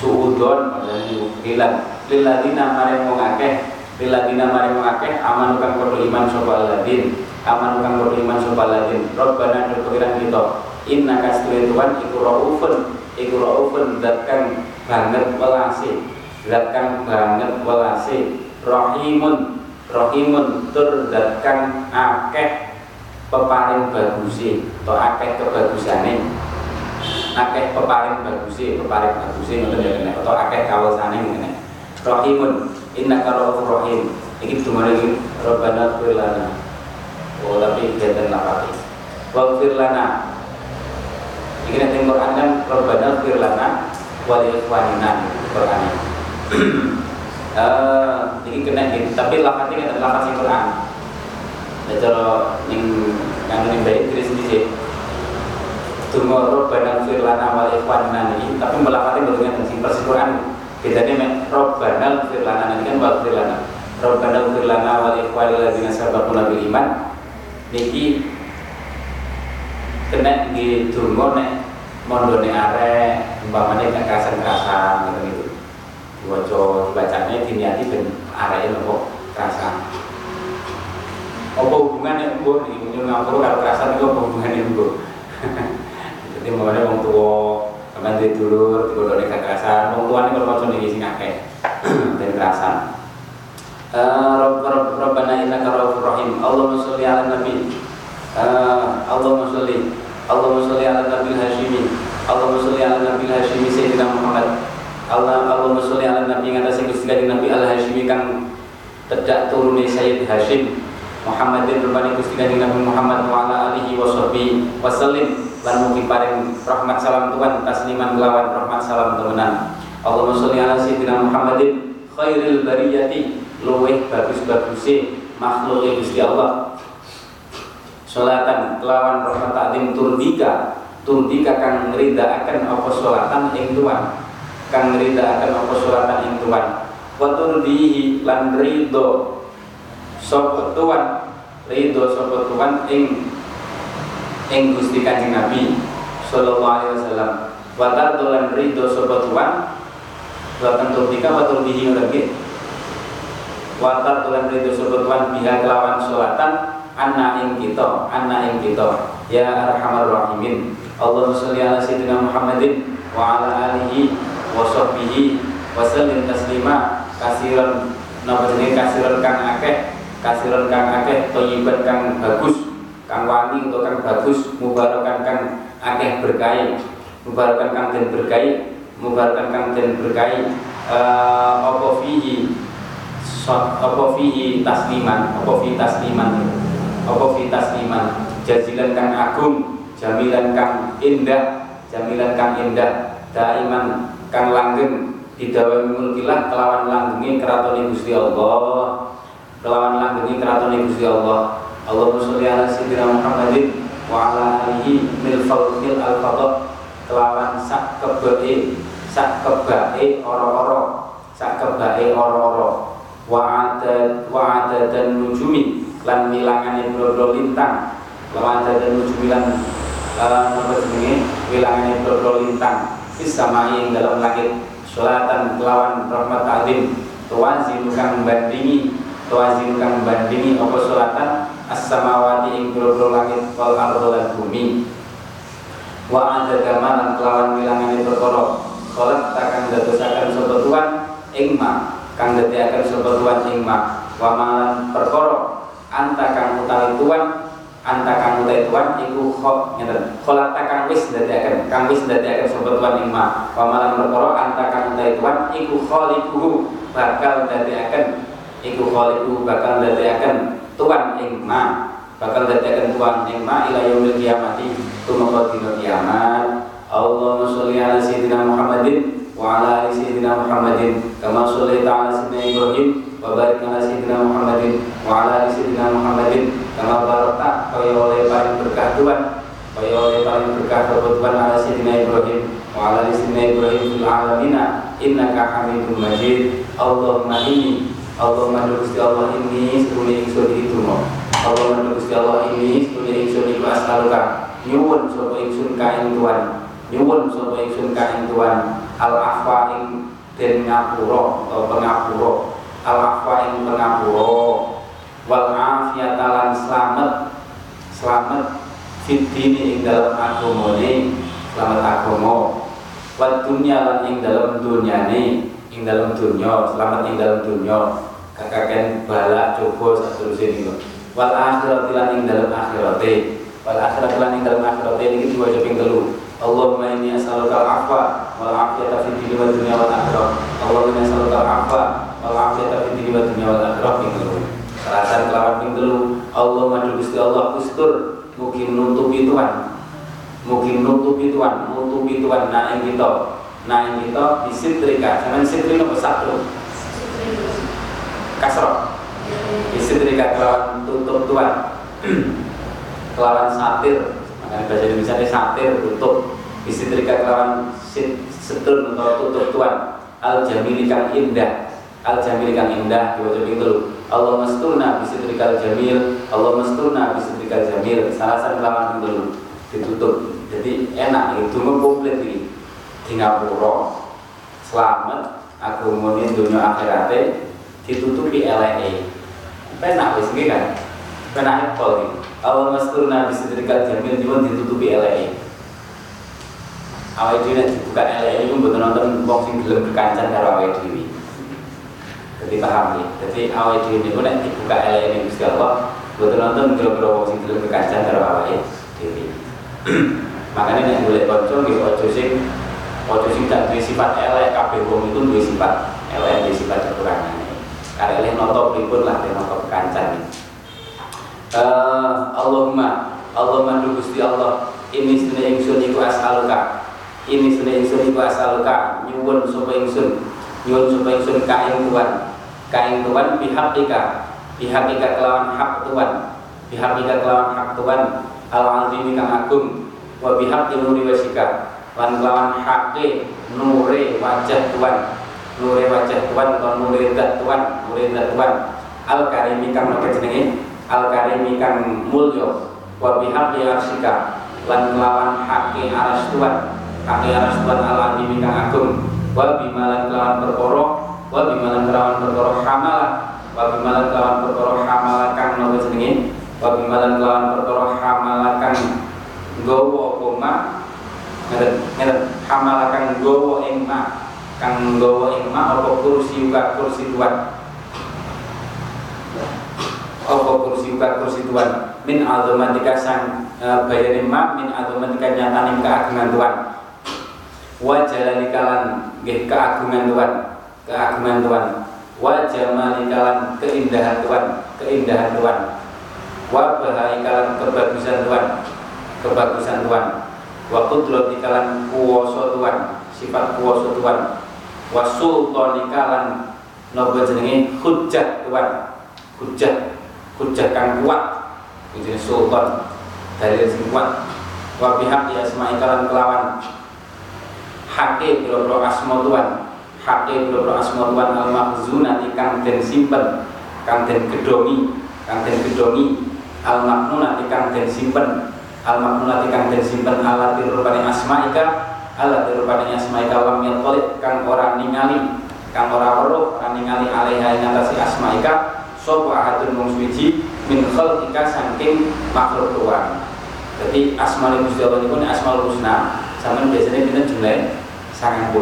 Suudon gilan liladina maring wong akeh liladina maring wong akeh aman kang padha iman sapa aladin aman kang padha iman sapa aladin robbana nutukiran kita. Inna kastuwe Tuhan iku raufun. Iku raufun zat kang banget welase zat kang banget welase rahimun rahimun tur zat kang akeh peparing bagusi. Atau akeh kebagusane. Akeh peparing bagusi peparing bagusi ngoten ya kene atau akeh kawasane ngene. Rahimun innaka rahufur rahim. Iki iki robbana fir lana. oh tapi beten lapati wa fir lana. Iki nek teng Quran kan robbana fir lana wa li ikhwanina Quran eh iki kena tapi lapatnya kan lapat sing Quran. Cara ning kang ning baik Inggris iki Tunggu badan firlana wal ikhwanina ini tapi melafati bentuknya sing persis Quran. Bedanya mek Rabbana firlana ini kan wal firlana Rabbana firlana wal ikhwanil ladzina sabaquna bil iman niki kena di tunggu nek mondone arek umpamane kekerasan-kerasan gitu gitu. Diwaca dibacanya diniati ben areke nopo? Kerasan apa hubungannya bu di nyuruh ngapur kalau kerasan itu apa hubungannya bu jadi ada orang tua kemarin di dulur di kodok kekerasan orang tua ini kalau macam ini sing akeh. Dan kerasan Rabbana innaka rahufur rahim. Allahumma sholli ala nabi. Allahumma sholli Allahumma sholli ala nabi hashimi. Allahumma sholli ala nabi hashimi sayyidina Muhammad. Allah Allahumma sholli ala nabi ngatasé Gusti Nabi al hashimi kang tidak turune Sayyid Hashim Muhammadin rupane Gusti Kanjeng Nabi Muhammad wa ala alihi wa sahbihi wasallim. Lan mugi paring rahmat salam Tuhan tasliman kelawan rahmat salam temenan. Allahumma sholli ala sayyidina Muhammadin khairil bariyati luweh bagus-baguse makhluk Gusti Allah. Salatan kelawan rahmat takdim turdika turdika kang ngridaaken apa salatan ing Tuhan kang ngridaaken apa salatan ing Tuhan wa turdihi lan ridho sapa tuan? Ridho sapa tuan ing ing Gusti Kanjeng Nabi sallallahu alaihi wasallam. Wa tardolan ridho sapa tuan? Wa turdika wa turdihi lagi wa tardolan ridho sapa tuan biha kelawan salatan anna ing kita anna ing kita. Ya arhamar rahimin Allahumma sholli ala sayyidina Muhammadin wa ala alihi wa sahbihi wa sallim taslima. Kasiran jenenge? Kasiran kang akeh kasiran kang akeh thayyiban kang bagus kang wangi atau kang bagus mubarakan kang akeh berkahi mubarakan kang den berkahi mubarakan kang den berkahi. Uh, apa fihi apa fihi tasliman apa fihi tasliman? Apa fihi tasliman? Jazilan kang agung jamilan kang indah jamilan kang indah daiman kang langgeng didawami mulkilah kelawan langgengi keraton Gusti Allah. Kelawan langgengi keraton Gusti Allah. Allahumma sholli ala sayyidina Muhammadin wa ala alihi mil fadl al fadl. Kelawan sak kebake sak kebake ora-ora sak kebake ora-ora wa adad wa adadan nujumi lan milangane boro lintang. Wa adadan nujumi lan apa jenenge? Milangane boro lintang. Fis samai dalam langit Salatan kelawan rahmat ta'zim Tuwazinu kang bandingi Tuwazinu kang bandingi Apa salatan As-samawati ing bro langit Wal ardo lan bumi. Wa ada gamalan kelawan wilangane perkara. Salat takkan dadosaken sapa Tuhan? Ing ma kang dadiaken sapa Tuhan ing ma wa anta kang utawi Tuhan anta kang utawi Tuhan iku kho ngeten. Kholat kang wis dadiaken kang wis dadiaken sapa Tuhan ing ma wa anta kang utawi Tuhan iku khaliquhu bakal dadiaken iku khaliquhu bakal dadiaken Tuhan ing bakal dadiaken Tuhan ing ma ila yaumil kiamati tumeka dina kiamat. Allahumma sholli ala sayyidina Muhammadin Muhammadin kama sholli ala sayyidina Ibrahim wa barik ala sayyidina Muhammadin wa ala ali sayyidina Muhammadin kama barakta kaya oleh paling berkah Tuhan kaya oleh paling berkah Tuhan ala sayyidina Ibrahim wa Ibrahim fil alamina innaka majid Allahumma inni Allahumma Gusti Allah ini sedune ingsun iki donga Allahumma Gusti Allah ini sedune ingsun as'aluka nyuwun sapa ingsun Tuhan nyuwun sapa Tuhan al afwa ing den ngapura atau pengapura al afwa ing pengapura wal afiyata lan slamet slamet fitini ing dalam agamane. Selamat agama. Wa dunya lan ing dalam dunyane. Ing dalam dunya. Selamat ing dalam dunya. Kakaken bala coba seterusnya niku wal akhirat lan ing dalam akhirate. Wal akhirat lan ing dalam akhirate. Niki diwaca ping telu Allahumma inni as'aluka al-afwa wal afiyata fid dini wad dunya wal akhirah. Allahumma inni as'aluka al-afwa wal afiyata fid dini wad dunya wal akhirah. Ping telu. Selatan kelawan ping telu. Allahumma Gusti Allah kustur mungkin nutupi Tuhan. Mungkin nutupi Tuhan. Nutupi Tuhan. Nah ing kita. Nah ing kita disitrika. Sampean sitri nopo satu kasroh. Istitrika kelawan tutup tuan kelawan satir makanya bahasa Indonesia ini satir tutup. Istitrika kelawan setun atau tutup tuan. Al jamilikan indah. Al jamilikan indah diwajib itu Allah mesturna bisitrika al jamil Allah mesturna bisitrika al jamil satu kelawan itu ditutup. Jadi enak. Itu komplit ini. Di Ngapura selamat aku mau dunia akhiratnya ditutupi LNE penak wis kan? Penak iki awal masturna bisa didekat jamil juga ditutupi LNE awal dhewe dibuka LNE itu mboten nonton wong sing gelem kekancan karo awal dhewe. Jadi paham ya? Jadi awal dhewe niku nek dibuka LNE Gusti Allah mboten nonton kira-kira wong sing gelem kekancan karo awal makanya nek boleh kanca nggih aja sing aja sing tak duwe sifat elek kabeh wong itu duwe sifat elek duwe sifat kekurangan. Karena noto pripun lah dia noto kancan uh, Allahumma Allahumma du Gusti Allah ini sedene ingsun iku as'aluka. Ini sedene ingsun iku as'aluka. Nyuwun sapa ingsun. Nyuwun sapa ingsun ka ing Tuhan. Ka ing Tuhan bihaqqika. Bihaqqika kelawan hak Tuhan. Bihaqqika kelawan hak Tuhan. Al-azim kang agung. Wa bihaqqi nuri wasika. Lan kelawan hakke nure wajah Tuhan. Nure wajah Tuhan atau nure zat Tuhan. Nure zat Tuhan. Al karimi kang jenenge al karimi kang mulya wa bihaqqi arsika lan kelawan haqqi aras Tuhan haqqi aras Tuhan al azimi agung wa bimalan kelawan perkara wa bimalan kelawan perkara hamalah wa bimalan kelawan perkara hamalah kang nopo jenenge wa bimalan kelawan perkara hamalah kang nggawa apa ma ngeten ngeten hamalah kang nggawa ing ma kang nggawa ing mak apa kursi uga kursi tuan apa kursi uga kursi tuan min azamatika sang e, bayane mak min azamatika nyatane keagungan tuan wa jalalika lan nggih keagungan tuan keagungan tuan wa jamalika lan keindahan tuan keindahan tuan wa bahaika lan kebagusan tuan kebagusan tuan wa qudratika lan kuwasa tuan sifat kuwasa tuan wasultanika lan nopo jenenge? Hujjah tuan hujjah hujjah kang kuat jenenge sultan dari sing kuat. Wa bihaq ya asma'ika lan kelawan. Hake biro asma tuan. Hake biro asma tuan al mahzunati kang den simpen kang den gedongi kang den gedongi. Al maknunati kang den simpen al maknunati kang den simpen ala tirupane asma'ika Allah dirupani asma'i kalam yalqalid kang ora ningali kang ora weruh ora ningali alaiha ing asma'ika sapa ahadun mung suci min khalqika saking makhluk Tuhan. Jadi asmaul Gusti Allah niku asmaul husna sampean biasanya pinten jumlah 90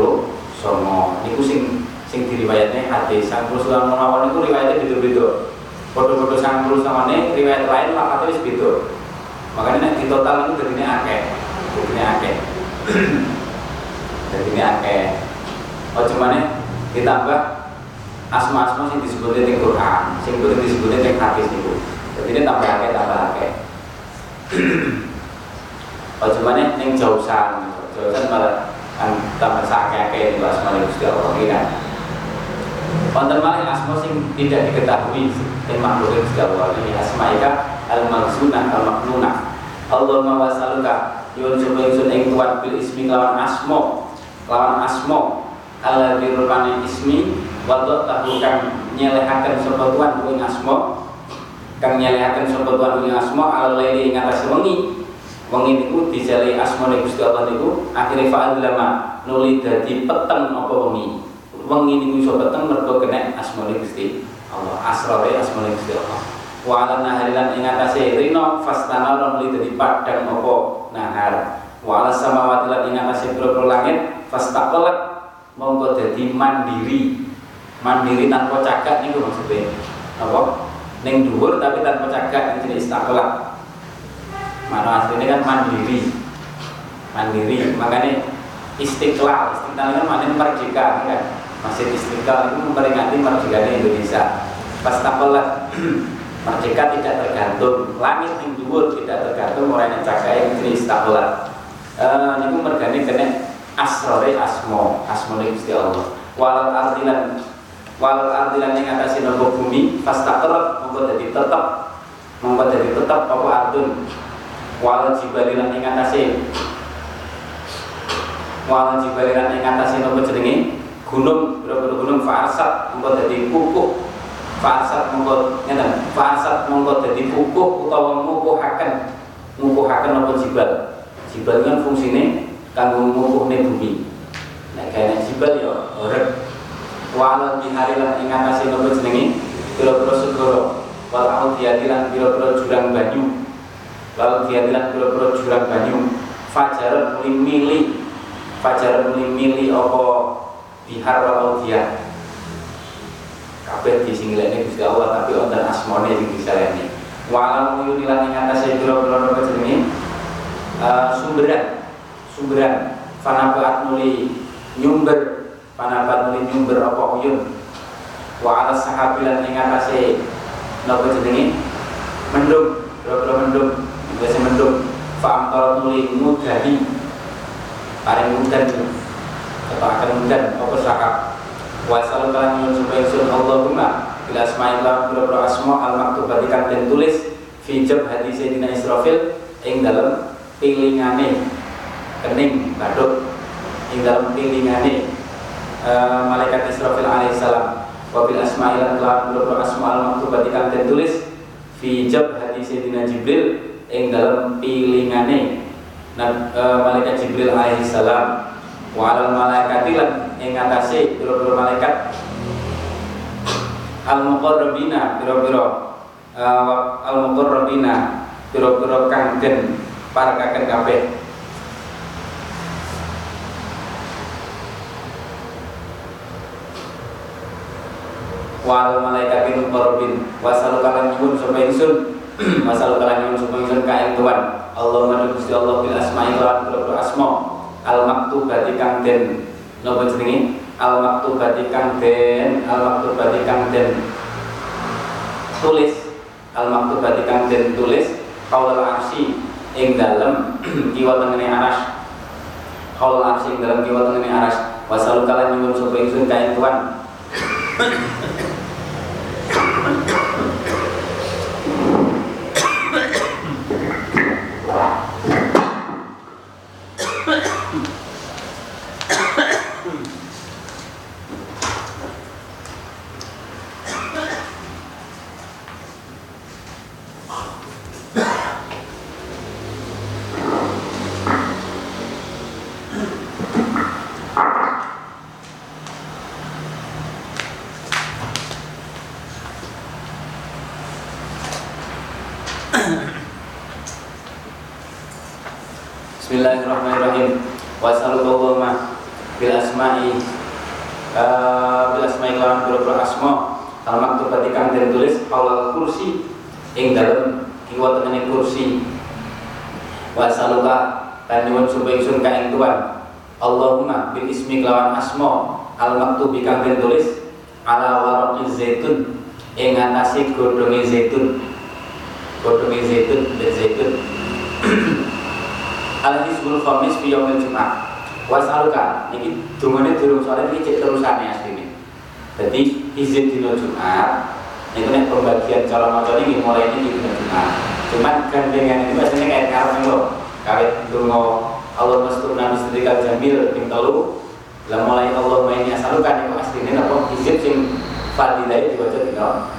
songo niku sing sing diriwayatne hadis 90 sulam mawon niku riwayatnya beda-beda. Foto-foto 90 samane riwayat lain lafate wis beda. Makanya nek di total niku dadine akeh. Dadine akeh. jadi ini akeh oh cuman ditambah asma-asma yang disebutnya di Quran yang disebutnya di hadis itu jadi ini tambah akeh tambah akeh. Oh cuman yang jauhan jauhan malah kan tambah sakit akeh itu asma yang Gusti Allah kan Wonten malih asma sing tidak diketahui yang makhluk Gusti Allah ini asma ika al-maghsunah al-maknunah. Allahumma wasaluka yun sapa ingsun ing tuan bil ismi lawan asma lawan asmo ala dirupani ismi wadok tahu kang nyelehaken sapa tuan ing asma. Kang nyelehaken sapa tuan ing asma ala laili ing atas wengi. Wengi niku dijali asmane Gusti Allah niku. Akhire fa'al lama nuli dadi peteng apa wengi. Wengi niku iso peteng mergo kena asmane Gusti Allah. Asrare asmane Gusti Allah. Wa ala naharilan ing atase rino fastana nuli dadi padang apa nahar. Wa ala samawati lan ing atase langit fastaqalat monggo jadi mandiri mandiri tanpa cagak nih maksudnya. Apa? Neng dhuwur tapi tanpa cagak yang jenis istiqlal mana aslinya kan mandiri. Mandiri. Makanya istiqlal. Istiqlal itu mana merdeka kan? Masih istiqlal itu memperingati merdeka Indonesia. Pas takolat merdeka tidak tergantung. Langit yang dhuwur tidak tergantung orang yang cagak yang jenis istiqlal uh, ini mergane kena asrore asmo asmo Gusti Allah. Walal ardilan walal ardilan yang atas nopo bumi fastaqrat mongko dadi tetep. Mongko dadi tetep apa ardun. Walal jibalilan yang atas walal jibalilan yang atas nopo jenenge? Gunung berapa gunung farsat mongko dadi kukuh. Farsat mongko ngeten farsat mongko dadi kukuh utawa ngukuhaken. Ngukuhaken nopo jibal. Jibal kan fungsine kanggo ngukuhne bumi. Nek kene jibal ya orek walau bihari lan ing atase nopo jenenge pira-pira segara. Wal audiyati lan pira-pira jurang banyu. Wal audiyati lan pira-pira jurang banyu. Fajaran muli mili. Fajaran muli mili apa bihar wal audiyah kabeh disinglene Gusti Allah tapi wonten sing disaleni walau yuni lan ing atase pira-pira nopo jenenge uh, sumberan. Sumberan. Panabat nuli nyumber panabat nyumber apa uyun wa ala sahabilan ing atase napa jenenge? Mendung boro mendung biasa mendung. Fa amtar nuli mudahi. Paring mudan atau akan mudan apa sakap wa sallallahu nyuwun supaya sun Allahumma bila asma'illah boro asma al maktubatikan dan tulis fi jab hadis Sayyidina Israfil ing dalam pilingane kening badut ing dalam pilingane uh, malaikat Israfil alaihissalam wabil asma'il lan kelan boro asma'al maktubat ikan tulis fi jab hadis Sayyidina Jibril ing dalam pilingane. Nah, uh, malaikat Jibril alaihissalam wa malaikat lan ing atase boro-boro malaikat. Al muqarrabina biro-biro uh, al muqarrabina biro-biro kang den parakaken kabeh wal malaikatil muqarrabin wasalu kalan nyuwun sapa ingsun. Wasalu kalan nyuwun sapa ingsun ka ing Tuhan Allahumma Allah bil asma'i lan pira asma. Al maktubati kang den. Napa jenenge? Al maktubati kang den. Al maktubati kang den. Tulis. Al maktubati kang den tulis. Qaulul arsy ing dalem kiwa tengene aras qaulul arsy ing dalem kiwa tengene aras wasalu kalan nyuwun sapa ingsun ka ing Tuhan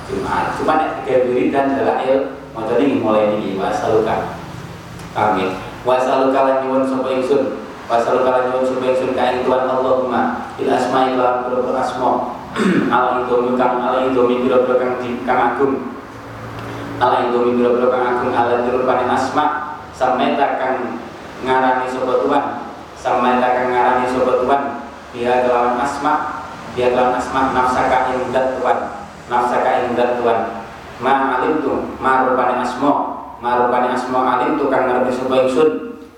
Jumat. Cuma nek tiga dan dalail maca ini mulai ini wasalukan kami wasalukan lan nyuwun sapa ingsun? Wasalukan lan nyuwun sapa ingsun? Ka Tuhan Allahumma bil asma'i lan asma. Ala itu kang ala itu biro kang di kang agung. Ala itu biro kang agung ala dirupane asma. Sameta kang ngarani sapa Tuhan. Sameta kang ngarani sapa Tuhan. Dia kelawan asma. Dia kelawan asma nafsaka ing dat Tuhan nafsaka ing dat Tuhan. Ma alim tu ma rupane asma. Ma rupane asma alim tu kang ngerti sapa ingsun.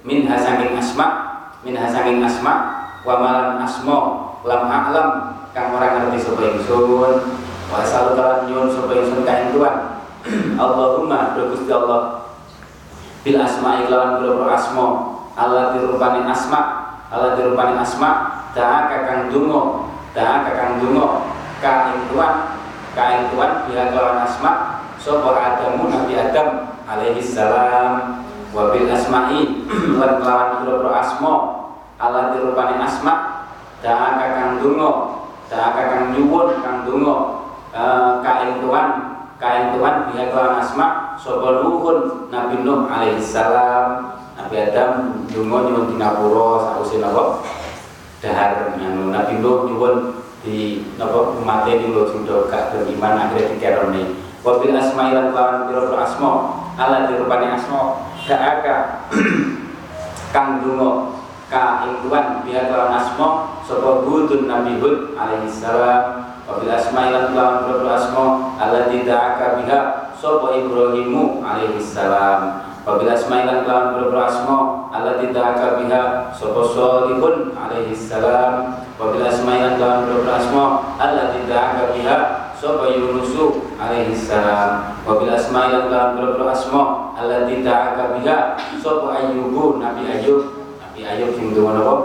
Min hasanging asma min hasanging asma wa malan asma lam a'lam kang ora ngerti sapa ingsun. Wa saluran nyuwun sapa ingsun ka Tuhan. Allahumma do Allah bil asma lawan boro asma Allah dirupani asma Allah dirupani asma daa kakang dungo daa kakang dungo ka ing Tuhan ka ing Tuhan biha kelawan asma sapa Adamu Nabi Adam alaihi salam wa bil asma'i lan kelawan boro asma Allah dirupani asma daa kakang dungo tak kang nyuwun kang donga. Uh, kain tuan kain tuan biha kelawan asma sapa nuhun Nabi Nuh alaihi salam. Nabi Adam donga nyuwun tinapura sause napa? Dahar Nabi Nuh nyuwun di napa umate di lho sing gak beriman akhirnya dikerone wa bil asma lan kelawan pira asma. Ala dirupani asma gak aka kang donga ka ing Tuhan biha kelawan asma sapa Hudun Nabi Hud alaihi salam. Wa bil asma lan kelawan boro asma allati da'aka biha sapa Ibrahimu alaihi salam wa bil asma lan kelawan boro asma allati da'aka biha sapa Salihun alaihi salam. Wa bil asma lan kelawan boro asma allati da'aka biha sapa Yunusu alaihi salam. Wa bil asma lan kelawan boro asma allati da'aka biha sapa Ayyubu Nabi Ayyub. Di ayat sing donga napa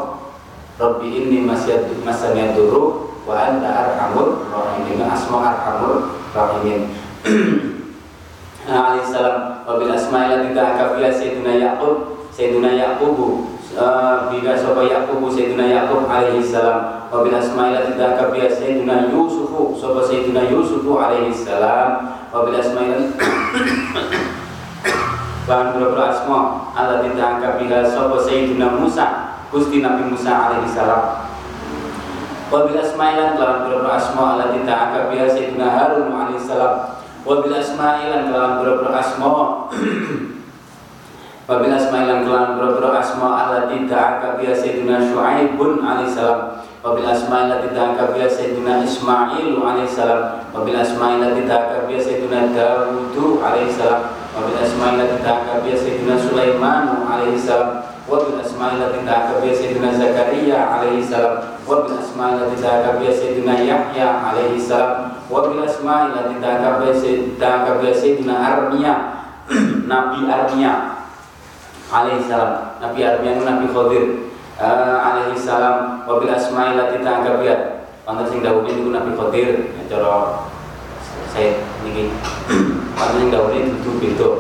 Rabbi inni masyad masani duru wa anta arhamur rahimin. Asma arhamur rahimin. Alaihi salam wa bil asma'i allati ta'aka sayyidina Yaqub sayyidina Yaqub uh, bila sapa Yaqub sayyidina Yaqub alaihi salam. Wa bil asma'i allati ta'aka sayyidina Yusuf sapa sayyidina Yusuf alaihi salam. Wa bil asma'i Bahan beberapa asma Allah ditangkap bila sopo Sayyidina Musa Gusti Nabi Musa alaihi salam. Wabil asma'ilan kelawan beberapa asma Allah ditangkap bila Sayyidina Harun alaihi salam Wabil asma'ilan kelawan beberapa asma. Wabil asma'ilan kelawan beberapa asma Allah ditangkap bila Sayyidina Shu'aibun alaihi salam. Wabil asma'ilan ditangkap bila Sayyidina Ismail alaihi salam. Wabil asma'ilan ditangkap bila Sayyidina Dawudu alaihi salam. Wabil asma'i lati ta'akabiya Sayyidina Sulaiman alaihi salam. Wabil asma'i lati ta'akabiya Sayyidina Zakaria alaihi salam. Wabil asma'i lati ta'akabiya Sayyidina Yahya alaihi salam wabil asma'i lati ta'akabiya Sayyidina Armia Nabi Armia alaihi salam Nabi Armia Nabi Khadir uh, alaihi salam wabil asma'i lati ta'akabiya Wonten sing dawuh niku Nabi Khadir cara saya yang dahulu itu beda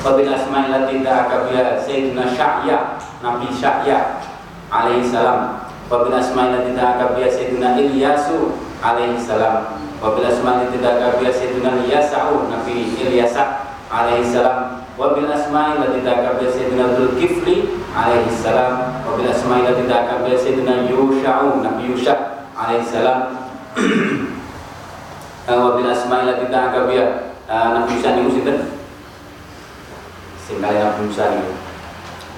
Wabil asma'i lati ta'akabiya Sayyidina Sya'ya Nabi Sya'ya alaihi salam Wabil asma'i lati ta'akabiya Sayyidina Ilyasu alaihi salam. Wabil asma'i lati ta'akabiya Sayyidina Ilyasa'u Nabi Ilyasa alaihi salam. Wabil asma'i lati ta'akabiya Sayyidina Dzulkifli alaihi salam. Wabil asma'i lati ta'akabiya Sayyidina Yusha'u Nabi Yusha alaihi salam. Wabil asma'i lati ta'akabiya Nabi Musa niku sinten sing Nabi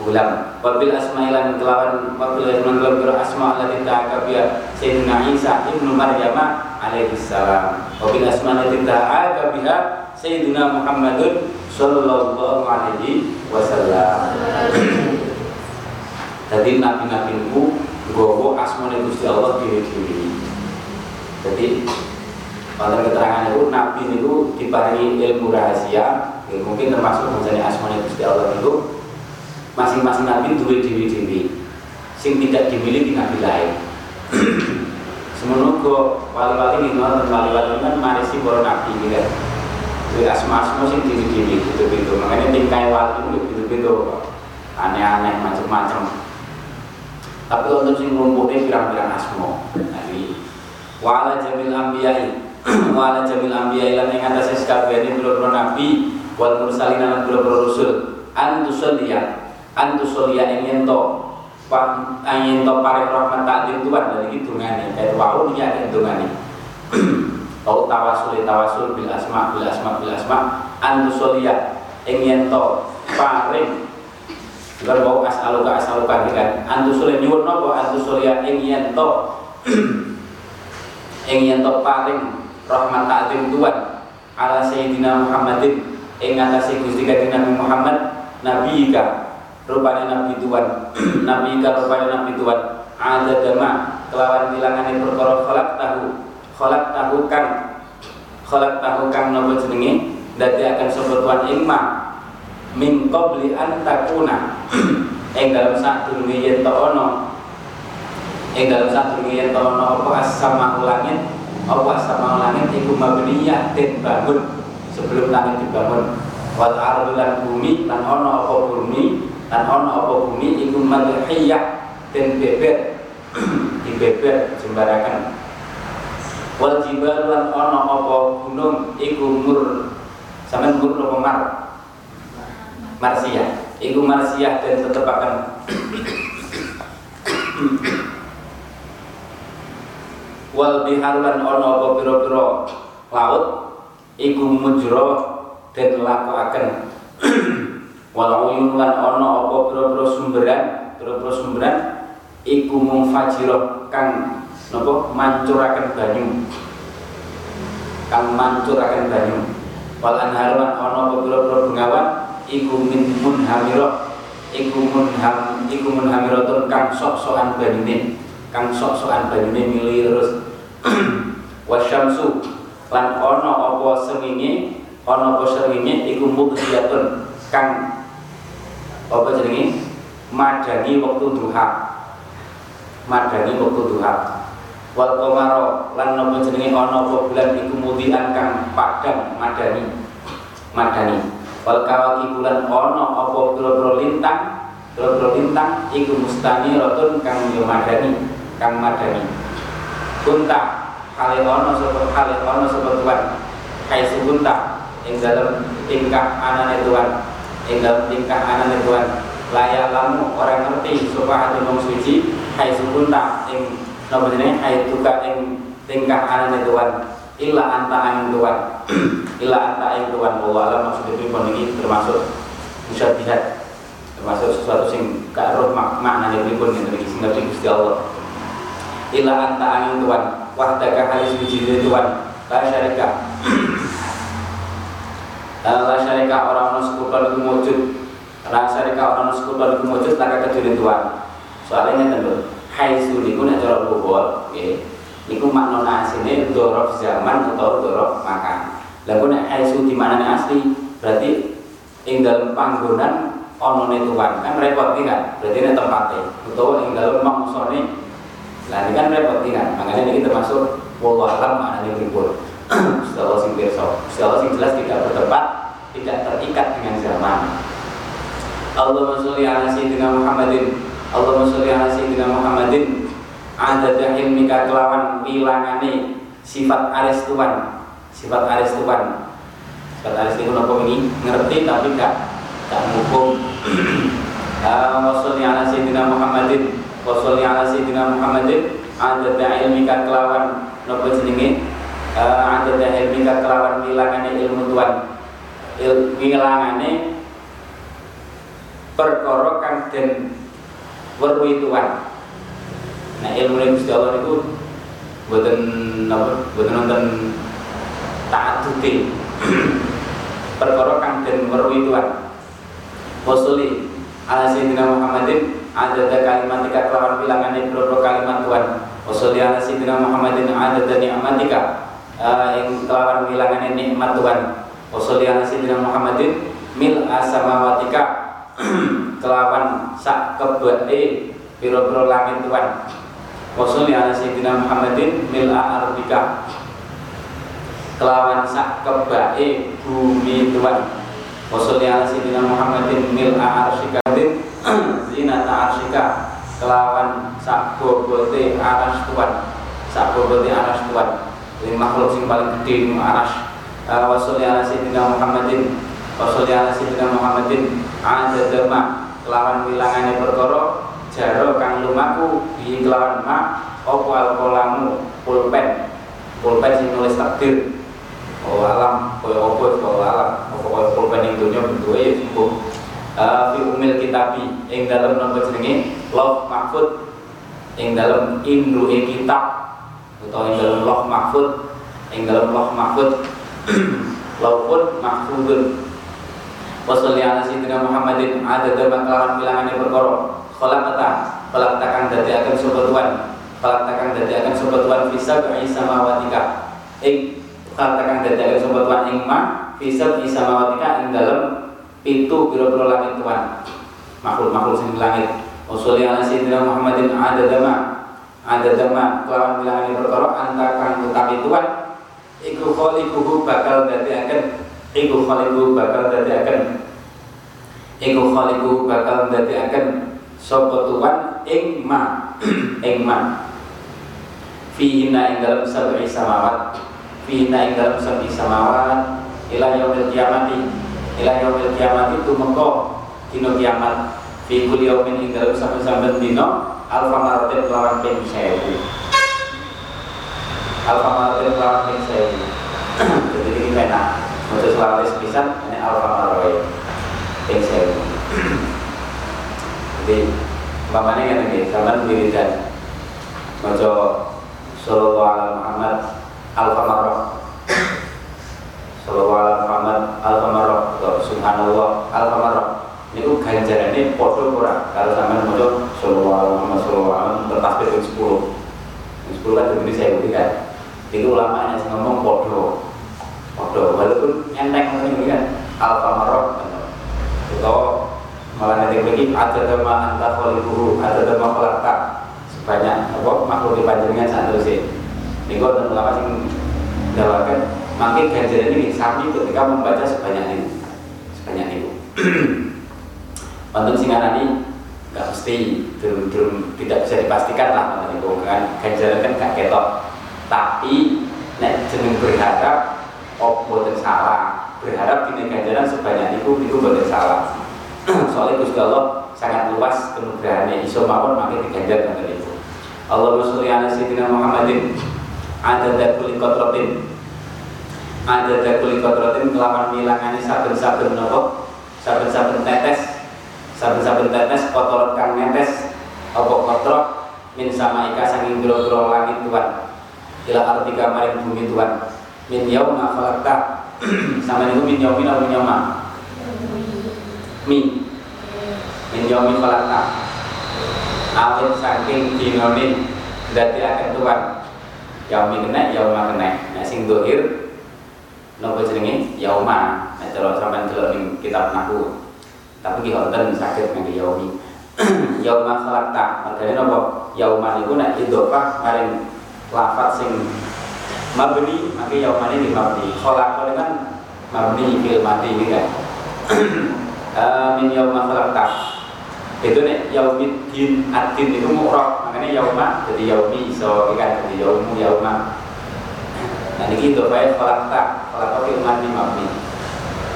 ulam wabil asma'i lan kelawan wabil asma'i lan kelawan asma lati ta'akabiya Sayyidina Isa ibnu Maryam alaihi salam. Wabil asma'i lati ta'akabiya Sayyidina Muhammadun sallallahu alaihi wasallam. Jadi nabi-nabi niku gowo asmane Gusti Allah dhewe-dhewe. Jadi pada keterangan itu Nabi itu diparingi ilmu rahasia mungkin termasuk menjadi asmane Gusti Allah itu masing-masing Nabi duwe dewi-dewi sing tidak dimiliki Nabi lain. Kok wali-wali ini dan wali-wali kan marisi para Nabi gitu Jadi asma-asma sing dewi-dewi gitu-gitu makanya tingkai wali itu gitu-gitu aneh-aneh macam-macam. Tapi untuk sing nglumpukne pirang-pirang asma. Nah iki wa ala jamil anbiya'i. Wa ala jamil anbiya'i lan ing atase sakabehane pira-pira nabi wal mursalin lan pira-pira antusalliya ing ento angin to parek rahmat takdir Tuhan dari itu dungane kayak wau ya kan dungane tau tawasul tawasul bil asma bil asma bil asma. Antusalliya ing ento parek Bukan mau as'aluka as'aluka kan antusulya nyuwun napa antusulya ing yen to ing yen to paring rahmat ta'zim Tuhan ala sayyidina Muhammadin. Ing atase Gusti Muhammad nabi ka rupane nabi Tuhan. Nabi ka rupane nabi Tuhan. Ada dama kelawan bilangane perkara kholak tahu. Kholak tahu kang kholak tahu kang napa jenenge? Dadi akan sebut Tuhan ing min qabli an takuna. Ing dalam sadurunge yen to ana. Ing dalam sadurunge yen ana apa as-sama langit? Apa as-sama langit iku mabniyah den bangun. Sebelum langit dibangun. Wal ardu lan bumi lan ana apa bumi lan ana apa bumi iku madhiyah den bebet. Dibebet jembarakan wal jibal lan ana apa gunung iku mur sampean mur apa mar? Marsiyah iku marsiyah dan tetepakan wal biharulan ono apa pira-pira laut iku dan lakokaken wal uyun lan ono apa pira-pira sumberan pira-pira sumberan iku mufajira kang napa mancuraken banyu. Kang mancuraken banyu. Wal anharulan ono apa pira-pira bengawan iku min munhamira iku iku kang sok-sokan banyune kang sok-sokan banyune mili terus. Wasyamsu lan ana apa sengenge ana apa sengenge iku mudhiyatun kang apa jenenge madangi wektu duha. Madangi wektu duha. Wal qamara lan apa jenenge ana apa bulan iku mudian kang padang madani. Madani. Wal kawakibulan ono apa pira-pira lintang? Pira-pira lintang iku mustani rotun kang yo madani kang madani. Kunta kali ono sapa kali ono sapa tuan kai sukunta ing dalam tingkah anane tuan ing dalam tingkah anane tuan layak lamu orang ngerti sapa hati wong suci kai sukunta ing napa jenenge? Kai tuka ing tingkah anane tuan illa anta angin tuan illa anta angin tuan bahwa alam maksudnya pripun ini termasuk musyabihat termasuk sesuatu sing gak roh mak makna yang iki sing ngerti Gusti Allah. Illa anta angin tuan wahdaka halis wiji tuan la syarika la syarika orang ono sekutu iku wujud la syarika orang ono sekutu iku wujud laka kedune tuan soalnya ngeten lho haitsu niku nek cara lughah nggih Iku makna aslinya dorof zaman atau dorof makan. Lalu nek haisu di mana asli? Berarti ing dalam panggonan ono tuan kan repot kan? Berarti ini tempatnya atau ing dalam mangsone lah ini kan repot kan? Makanya ini termasuk wallahu alam mana ini ribut setelah sing pirsa. Setelah sing jelas tidak bertempat tidak terikat dengan zaman. Allahumma sholli ala sayyidina Muhammadin. Allahumma sholli ala sayyidina Muhammadin. Dahil mika kelawan wilangane sifat aris Tuhan sifat aris Tuhan sifat aris itu nopo ini? Ngerti tapi gak gak menghukum wasolli ala sayyidina Muhammadin. Wasolli ala sayyidina Muhammadin. Ada dahil mika kelawan nopo jenenge ada dahil mika kelawan wilangane ilmu Tuhan il, wilangane perkara kang den weruhi Tuhan Nah ilmu yang Gusti Allah itu buatan apa? Buatan nonton taat tuti perkara kang den weruhi Tuhan. Wasuli ala sayyidina Muhammadin ada kalimatika kelawan bilangan pira kalimat Tuhan. Wasuli ala sayyidina Muhammadin ada ni'matika yang kelawan bilangan nikmat Tuhan. Wasuli ala sayyidina Muhammadin mil asamawatika. Kelawan sak kebate pira-pira langit Tuhan. Wasolli ala sayyidina Muhammadin mil'a arbika kelawan sak kebae bumi tuan Wasolli ala sayyidina Muhammadin mil'a arsyika zinata arsyika kelawan sak bobote aras tuan sak bobote aras tuan ini makhluk sing paling gede nu aras wasolli ala sayyidina Muhammadin. Wasolli ala sayyidina Muhammadin. Adadama kelawan wilangane perkara jaro kang lumaku. Bi kelawan ma opo alkolamu pulpen. Pulpen sing nulis takdir. Oh alam koyo opo koyo alam. Opo koyo pulpen ing dunya bentuke ya cukup. Uh, fi umil kitabi. Ing dalam nomor jenenge? Lauf mahfud. Ing dalam indruhe kitab atau ing dalam lauf mahfud ing dalam lauf mahfud. Laufun mahfudun. Wasalli ala sayyidina Muhammadin ada dalam kelawan bilangannya perkara. Khalaqata khalaqta kang akan sapa tuan khalaqta kang akan sapa tuan fi sab'i samawatika. Ing khalaqta kang akan sapa tuan ing ma fi sab'i samawatika ing dalem pintu biro-biro langit tuan makhluk-makhluk sing langit. Wasalli ala sayyidina Muhammadin ada dama ada dama kelawan bilangannya perkara anta kang utawi tuan iku khaliquhu bakal akan iku khaliquhu bakal akan. Iku khaliquhu bakal akan. Sapa tuan? Ing ma ing ma fihina ing dalam sab'i samawat. Fihina ing dalam sab'i samawat. Ila yaumil kiamati. Ila yaumil kiamati tumeka dina kiamat. Fi kulli yaumin ing dalam saben-saben alfa maratin lawan ping 1000 alfa maratin lawan ping 1000 jadi ini pena maksud selalu sepisan ini alfa maratin ping 1000 jadi umpamanya kan ini zaman wiridan maca sallallahu alaihi Muhammad alfa marrah sallallahu alaihi Muhammad alfa marrah subhanallah alfa marrah niku ganjarane padha ora kalau sampean maca sallallahu alaihi alaihi bertasbih ping 10 ping 10 kan jadi saya kan? Itu ulama yang ngomong padha padha walaupun enteng ngene kan alfa marrah atau malah nanti begini ada tema anta guru ada tema kolakta sebanyak apa makhluk di terus ini kau dan ulama sing dawakan makin ganjaran ini sami ketika membaca sebanyak ini. Sebanyak itu untuk singarani nggak mesti belum belum tidak bisa dipastikan lah itu kan ganjaran kan gak ketok. Tapi nek jeneng berharap oh boten salah. Berharap kini ganjaran sebanyak itu itu boten salah. Soalnya Gusti Allah sangat luas kenugrahannya iso mawon makin diganjar dengan itu Allahumma sholli ala sayyidina Muhammadin. Ada kuli kotrotin. Ada kuli kotrotin kelawan milangane saben-saben nopo? Saben-saben tetes saben-saben tetes kotoran kang netes apa kotrok min sama ika saking biro-biro langit Tuhan. Ila artiga maring bumi Tuhan. Min yauma khalaqta sama niku min yaumin au min yauma? Mi min yomi falakna awit saking dinoni dadi akan tuan yaumi kena yauma kena. Nah sing dohir nopo jenenge? Yauma. Nek cara sampean delok ning kitab nahu tapi ki wonten sakit ngangge yaumi. Yauma khalaqta. Makane nopo yauma niku nek idhofah maring lafat sing mabni maka yauma ini mabni. Khalaqa kan mabni fil mati ini kan? Min yauma khalaqta. Itu nih yaumid din adin itu mu'rab. Makanya yauma jadi yaumi so ikan jadi yaumu yauma. Nah ini itu baik khalaqta khalaqta fi umati mabni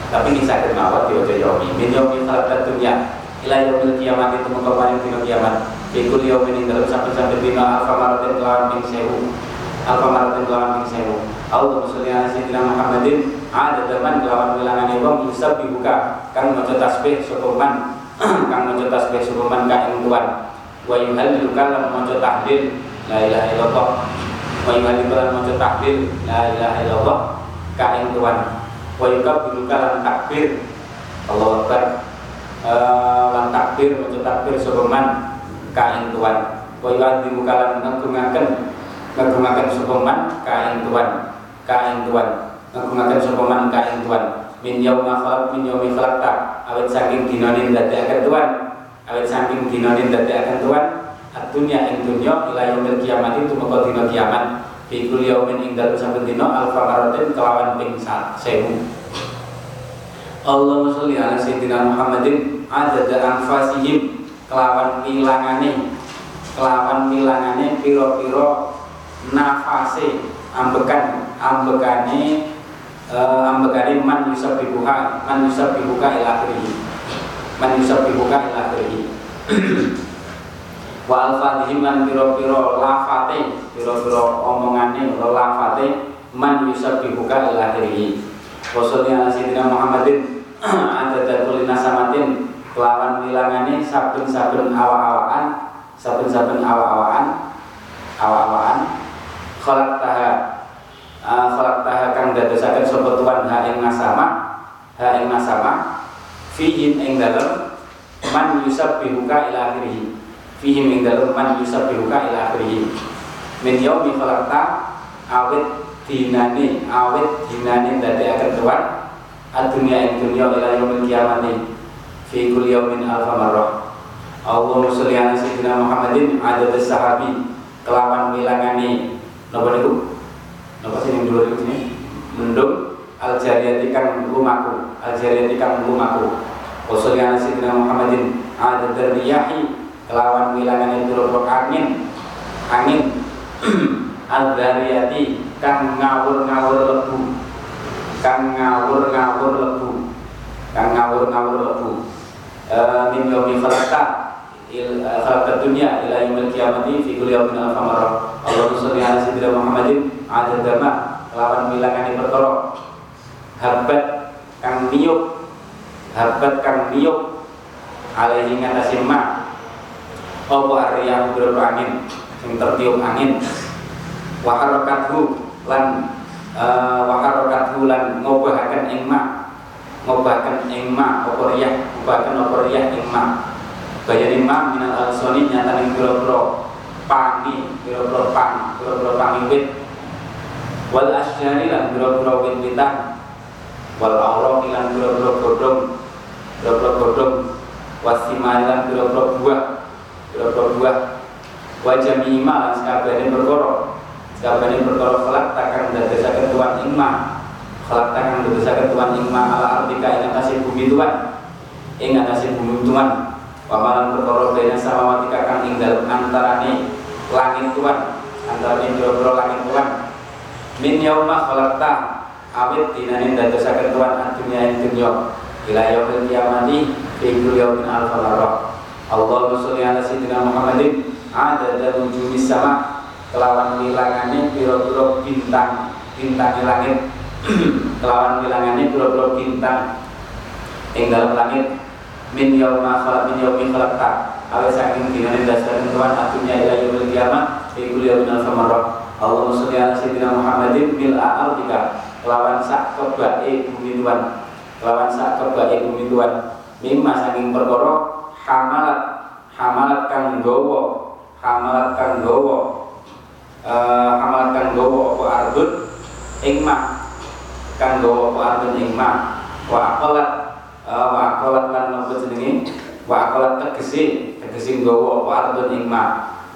tapi sakit mawat di wajah yaumi. Min yaumi khalaqta dunya ila yaumil kiamat itu mengkaparin dino kiamat. Fikul yaumin ini dalam sampai-sampai dino alfa maratin kelawan ping sewu alfa maratin kelawan ping sewu Allah musulia Sayyidina Muhammadin. Ada teman kelawan wilangan wong yusab dibuka. Kang maca tasbih sokoman kang maca tasbih sokoman ka ing tuan? Wa yuhallilu lan maca tahlil la ilaha illallah. Wa yuhallilu lan maca tahlil la ilaha illallah ka ing tuan wa yukabbiru lan takbir. Allah Akbar. Eh, lan takbir maca takbir sokoman ka ing tuan. Wa yuhallilu lan ngagungaken ngagungaken sokoman ka ing tuan. Kain tuan. Ngagungaken sapa man kain tuan. Min yauma khalaq min yaumi khalaqta. Awet saking dinonin akan tuan. Awet saking dinonin akan tuan. Dunya ing dunya ila yaumil kiamat itu maka dina kiamat fi kulli yaumin ing dalem saben dina alfa maratin kelawan ping 1000 Allahumma sholli ala sayyidina Muhammadin adada anfasihim kelawan ilangane kelawan milangane piro-piro nafase ambekan ambekane uh, ambekane man yusabbihuha man yusabbihuka ila akhirih. Man yusabbihuka ila akhirih wa alfatihim man piro-piro lafate piro-piro omongane atau lafate man yusabbihuka ila akhirih. Wa sallallahu alaihi Muhammadin ada dadul nasamatin kelawan wilangane saben-saben awa-awaan saben-saben awa-awaan awa-awaan kholak taha uh, kholak taha kang dadosaken sapa tuan ha ing nasama ha ing nasama fihim ing dalem man yusabbihuka ila akhirih fihim ing dalem man yusabbihuka ila akhirih min yaumi khalaqta awit dinane awit dinane dadekaken tuan adunya ing dunya ila yaumil kiamati fi kulli yaumin alfa marrah. Allahumma sholli ala sayyidina Muhammadin adad sahabi kelawan wilangani napa niku? Napa sing ribu ini? Mendung al jariyati kang lumaku al jariyati kang lumaku. Wa sholli ala sayyidina Muhammadin adad riyahi kelawan wilangani pira angin. Angin. Al jariyati kang ngawur-ngawur lebu. Kang ngawur-ngawur lebu. Kang ngawur-ngawur lebu. Eh, min yaumi khalaqta il eh, khalaqta dunya ila yaumil qiyamati fi kulli yaumin alfa marrah Allahumma sholli ala sayyidina Muhammadin adad dama lawan milangane perkara habat kang miyuk. Habat kang miyuk. Alaihi ngatasi ma arya biro angin sing tertiup angin. Wa harakathu lan uh, wa harakathu lan ngobahaken ing ma ngobahaken ing ma apa riyah ngobahaken apa riyah ing ma alsoni nyataning pira-pira pangi pira-pira pang pangi wit wal asyari lan pira-pira wit-witan. Wal auraq lan pira-pira godhong pira-pira godhong. Wasimari lan pira-pira buah pira-pira buah. Wa jami'ima lan sakabehane perkara. Sakabehane perkara kelak takkan dadosaken tuan ing ma Khalaqta kang bebesaken Tuhan ing ala artika ing atase bumi Tuhan. Ing atase bumi Tuhan. Pamalan perkara bena samawatika kang ing dalem antarane langit Tuhan. Antarane pira-pira langit Tuhan. Min yauma khalaqta awit dinane dadosaken Tuhan dunya ing dunya. Ila yaumil kiamati fi kulli yaumin alfa marrah Allahumma sholli ala sayyidina Muhammadin ada wujumis sama kelawan wilangane pira-pira bintang bintang langit. Kelawan bilangannya pura-pura bintang ing dalam langit. Min yauma khalaq min yaumi khalaqta awe saking dinane dasaran Tuhan atunya ila yaumil kiamat fi kulli yaumin alfa marrah Allahumma sholli ala sayyidina Muhammadin bil a'ardika kelawan sak kebake bumi Tuhan kelawan sak kebake bumi Tuhan mimma saking perkara hamalat hamalat kang gawa hamalat kang gawa uh, hamalat kang gawa apa ardun? Ing kang gawa apa artun ing ma wa aqalat uh, wa aqalat lan nopo jenenge? Wa aqalat tegese tegese gawa apa artun ing ma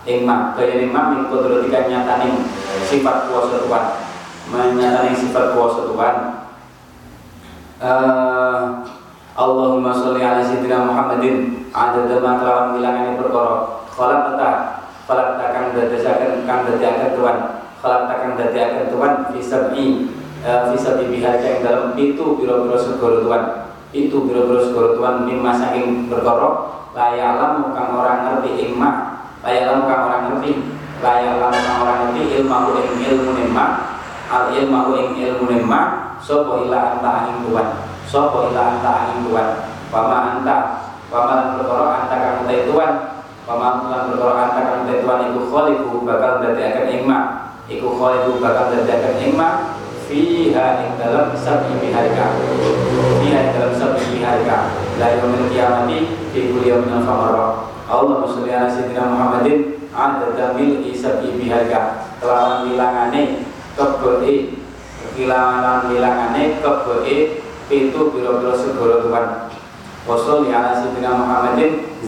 ing ma kaya ma min kudratika sifat kuasa Tuhan. Menyatane sifat kuasa Tuhan. Uh, Allahumma sholli ala sayyidina Muhammadin. Adada ma kelawan wilangane perkara khalaqta khalaqta kang dadasaken kang dadiaken Tuhan. Khalaqta kang dadiaken Tuhan fi sab'i bisa eh, dibiharga yang dalam itu biro-biro segoro tuan itu biro-biro segoro tuan mimma saking berkoro layalam kang orang ngerti ingma layalam kang orang ngerti layalam kang orang ngerti ilmu ing ilmu nema al ilmu ing ilmu nema sopo ila anta tuan sopo ila anta angin tuan pama anta pama lan berkoro anta kang utai tuan pama lan berkoro anta kang utai tuan iku kholiku bakal dadi akan ingma iku kholiku bakal dadi akan ingma fiha ing dalam sabi biharika. Fiha ing dalam sabi biharika. La yaumil qiyamati fi kulli yawmin famarra Allahumma sholli ala sayyidina Muhammadin adada mil isabi biharika. Kelawan bilangane kebei kelawan bilangane kebei itu biro-biro segoro Tuhan. Wassalamualaikum ala sayyidina Muhammadin